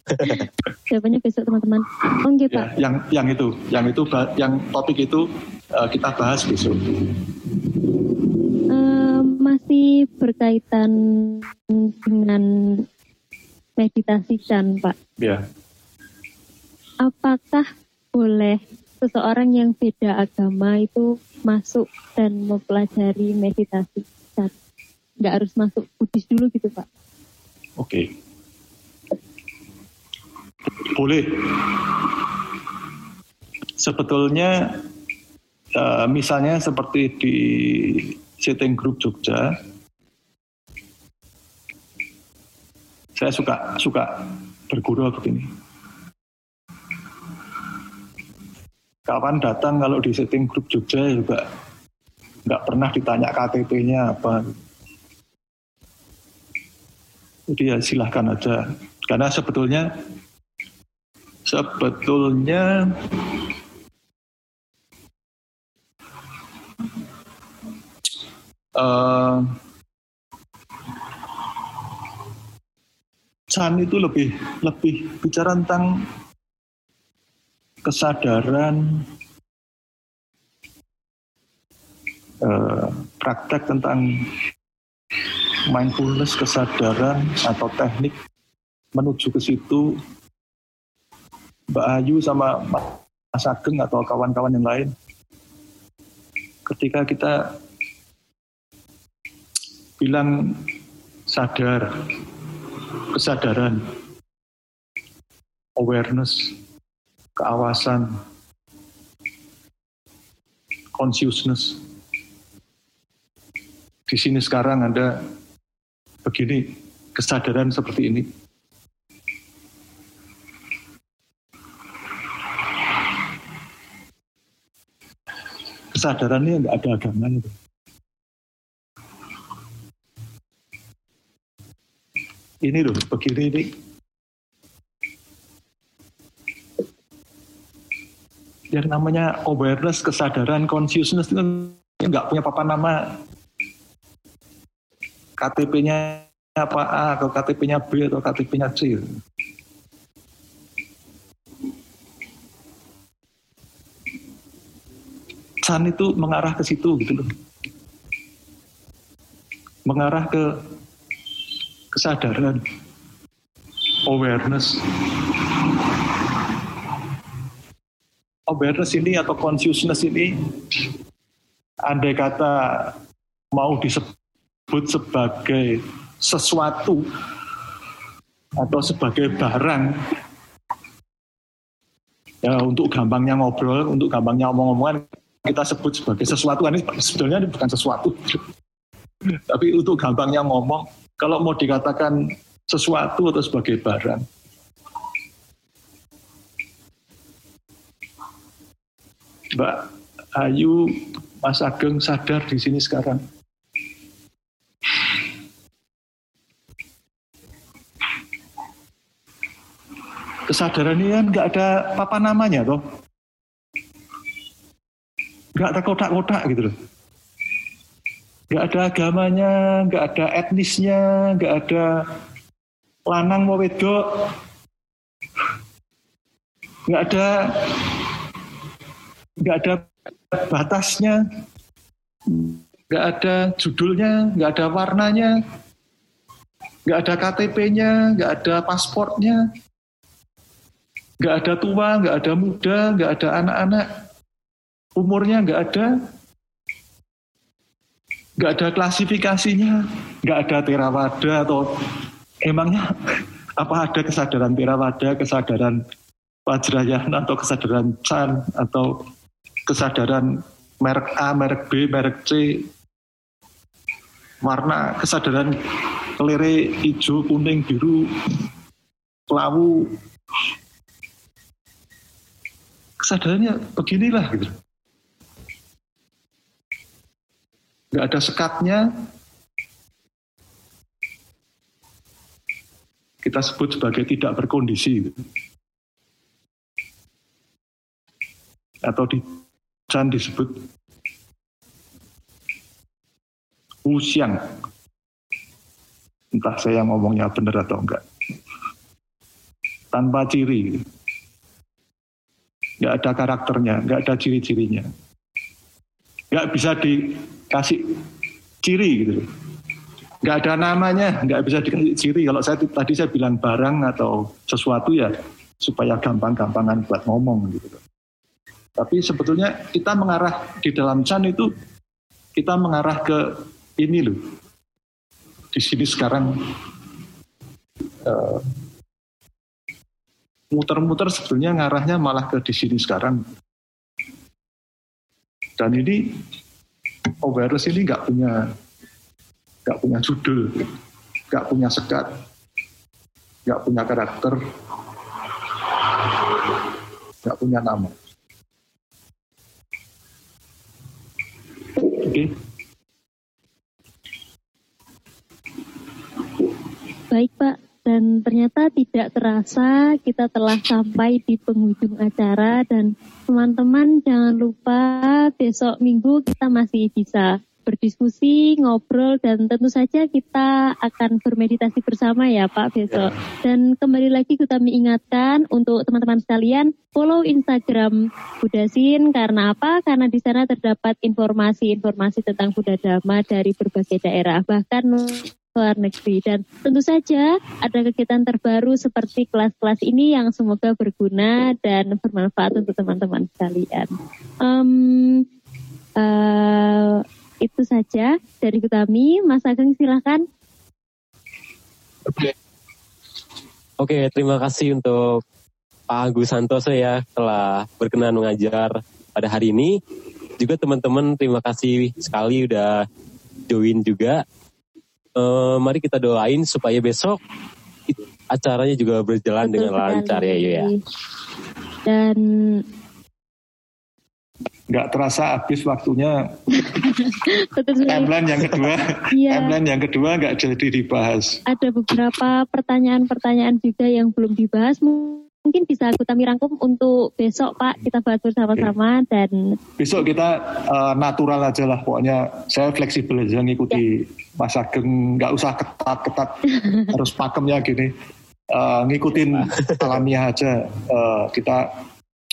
Jawabannya besok teman-teman. Oh, okay, ya, Pak. Yang yang itu, yang itu yang topik itu uh, kita bahas besok masih berkaitan dengan meditasi dan Pak. Ya. Apakah boleh seseorang yang beda agama itu masuk dan mempelajari meditasi dan nggak harus masuk Buddhis dulu gitu Pak? Oke. Boleh. Sebetulnya uh, misalnya seperti di Sitting Group Jogja saya suka suka bergurau begini. Kawan datang kalau di setting grup Jogja juga nggak pernah ditanya KTP-nya apa. Jadi ya silahkan aja. Karena sebetulnya sebetulnya uh, Chan itu lebih lebih bicara tentang kesadaran uh, praktek tentang mindfulness kesadaran atau teknik menuju ke situ. Mbak Ayu sama Mas Ageng atau kawan-kawan yang lain ketika kita bilang sadar kesadaran awareness keawasan consciousness di sini sekarang ada begini kesadaran seperti ini kesadaran ini nggak ada agamanya. Ini loh, begini ini. Yang namanya awareness, kesadaran, consciousness itu nggak punya papan nama. KTP-nya apa A atau KTP-nya B atau KTP-nya C. Chan itu mengarah ke situ gitu loh. Mengarah ke kesadaran, awareness. Awareness ini atau consciousness ini andai kata mau disebut sebagai sesuatu atau sebagai barang ya untuk gampangnya ngobrol, untuk gampangnya omong-omongan kita sebut sebagai sesuatu. Ini sebetulnya ini bukan sesuatu. Tapi untuk gampangnya ngomong kalau mau dikatakan sesuatu atau sebagai barang Mbak Ayu Mas Ageng sadar di sini sekarang? Kesadaran ini kan nggak ada papa namanya toh. Nggak ada kotak-kotak gitu loh. Nggak ada agamanya, nggak ada etnisnya, nggak ada lanang mau wedok, nggak ada nggak ada batasnya, nggak ada judulnya, nggak ada warnanya, nggak ada KTP-nya, nggak ada pasportnya, nggak ada tua, nggak ada muda, nggak ada anak-anak, umurnya nggak ada, nggak ada klasifikasinya, nggak ada terawada atau emangnya apa ada kesadaran terawada, kesadaran Wajrayana atau kesadaran Chan atau kesadaran merek A, merek B, merek C, warna kesadaran kelire hijau, kuning, biru, kelawu. Kesadarannya beginilah gitu. nggak ada sekatnya, kita sebut sebagai tidak berkondisi. Atau di Chan disebut Wuxiang. Entah saya ngomongnya benar atau enggak. Tanpa ciri. Nggak ada karakternya, nggak ada ciri-cirinya. Nggak bisa di kasih ciri gitu nggak ada namanya nggak bisa dikasih ciri kalau saya tadi saya bilang barang atau sesuatu ya supaya gampang-gampangan buat ngomong gitu tapi sebetulnya kita mengarah di dalam Chan itu kita mengarah ke ini loh di sini sekarang uh, muter-muter sebetulnya ngarahnya malah ke di sini sekarang dan ini awareness ini nggak punya nggak punya judul, nggak punya sekat, nggak punya karakter, nggak punya nama. Okay. Baik Pak, dan ternyata tidak terasa kita telah sampai di penghujung acara dan teman-teman jangan lupa besok minggu kita masih bisa berdiskusi, ngobrol, dan tentu saja kita akan bermeditasi bersama ya Pak besok. Ya. Dan kembali lagi kita mengingatkan untuk teman-teman sekalian, follow Instagram Budasin karena apa? Karena di sana terdapat informasi-informasi tentang Buddha Dhamma dari berbagai daerah, bahkan luar negeri dan tentu saja ada kegiatan terbaru seperti kelas-kelas ini yang semoga berguna dan bermanfaat untuk teman-teman sekalian. Um, uh, itu saja dari kami. Mas Ageng silahkan. Oke. Oke, terima kasih untuk Pak Agus Santoso ya telah berkenan mengajar pada hari ini. Juga teman-teman terima kasih sekali udah join juga. Uh, mari kita doain supaya besok acaranya juga berjalan Betul dengan lancar ya ya. Dan nggak terasa habis waktunya. timeline yang kedua, ya. timeline yang kedua nggak jadi dibahas. Ada beberapa pertanyaan-pertanyaan juga yang belum dibahas. Mungkin bisa kami rangkum untuk besok Pak kita bahas bersama-sama dan besok kita uh, natural aja lah pokoknya saya fleksibel aja ngikuti ya. Mas Ageng nggak usah ketat-ketat harus pakemnya gini uh, ngikutin alamiah aja uh, kita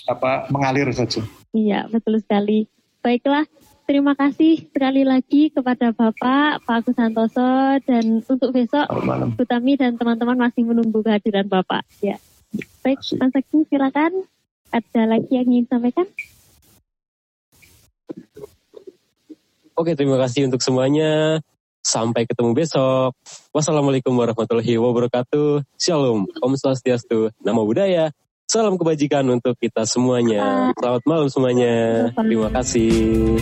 apa mengalir saja. Iya, betul sekali. Baiklah, terima kasih sekali lagi kepada Bapak Pak Agus Santoso dan untuk besok Butami dan teman-teman masih menunggu kehadiran Bapak. Ya. Baik, Mas Agus silakan. Ada lagi yang ingin sampaikan? Oke, terima kasih untuk semuanya. Sampai ketemu besok. Wassalamualaikum warahmatullahi wabarakatuh. Shalom. Om Swastiastu. Nama budaya. Salam kebajikan untuk kita semuanya. Selamat malam semuanya. Terima kasih.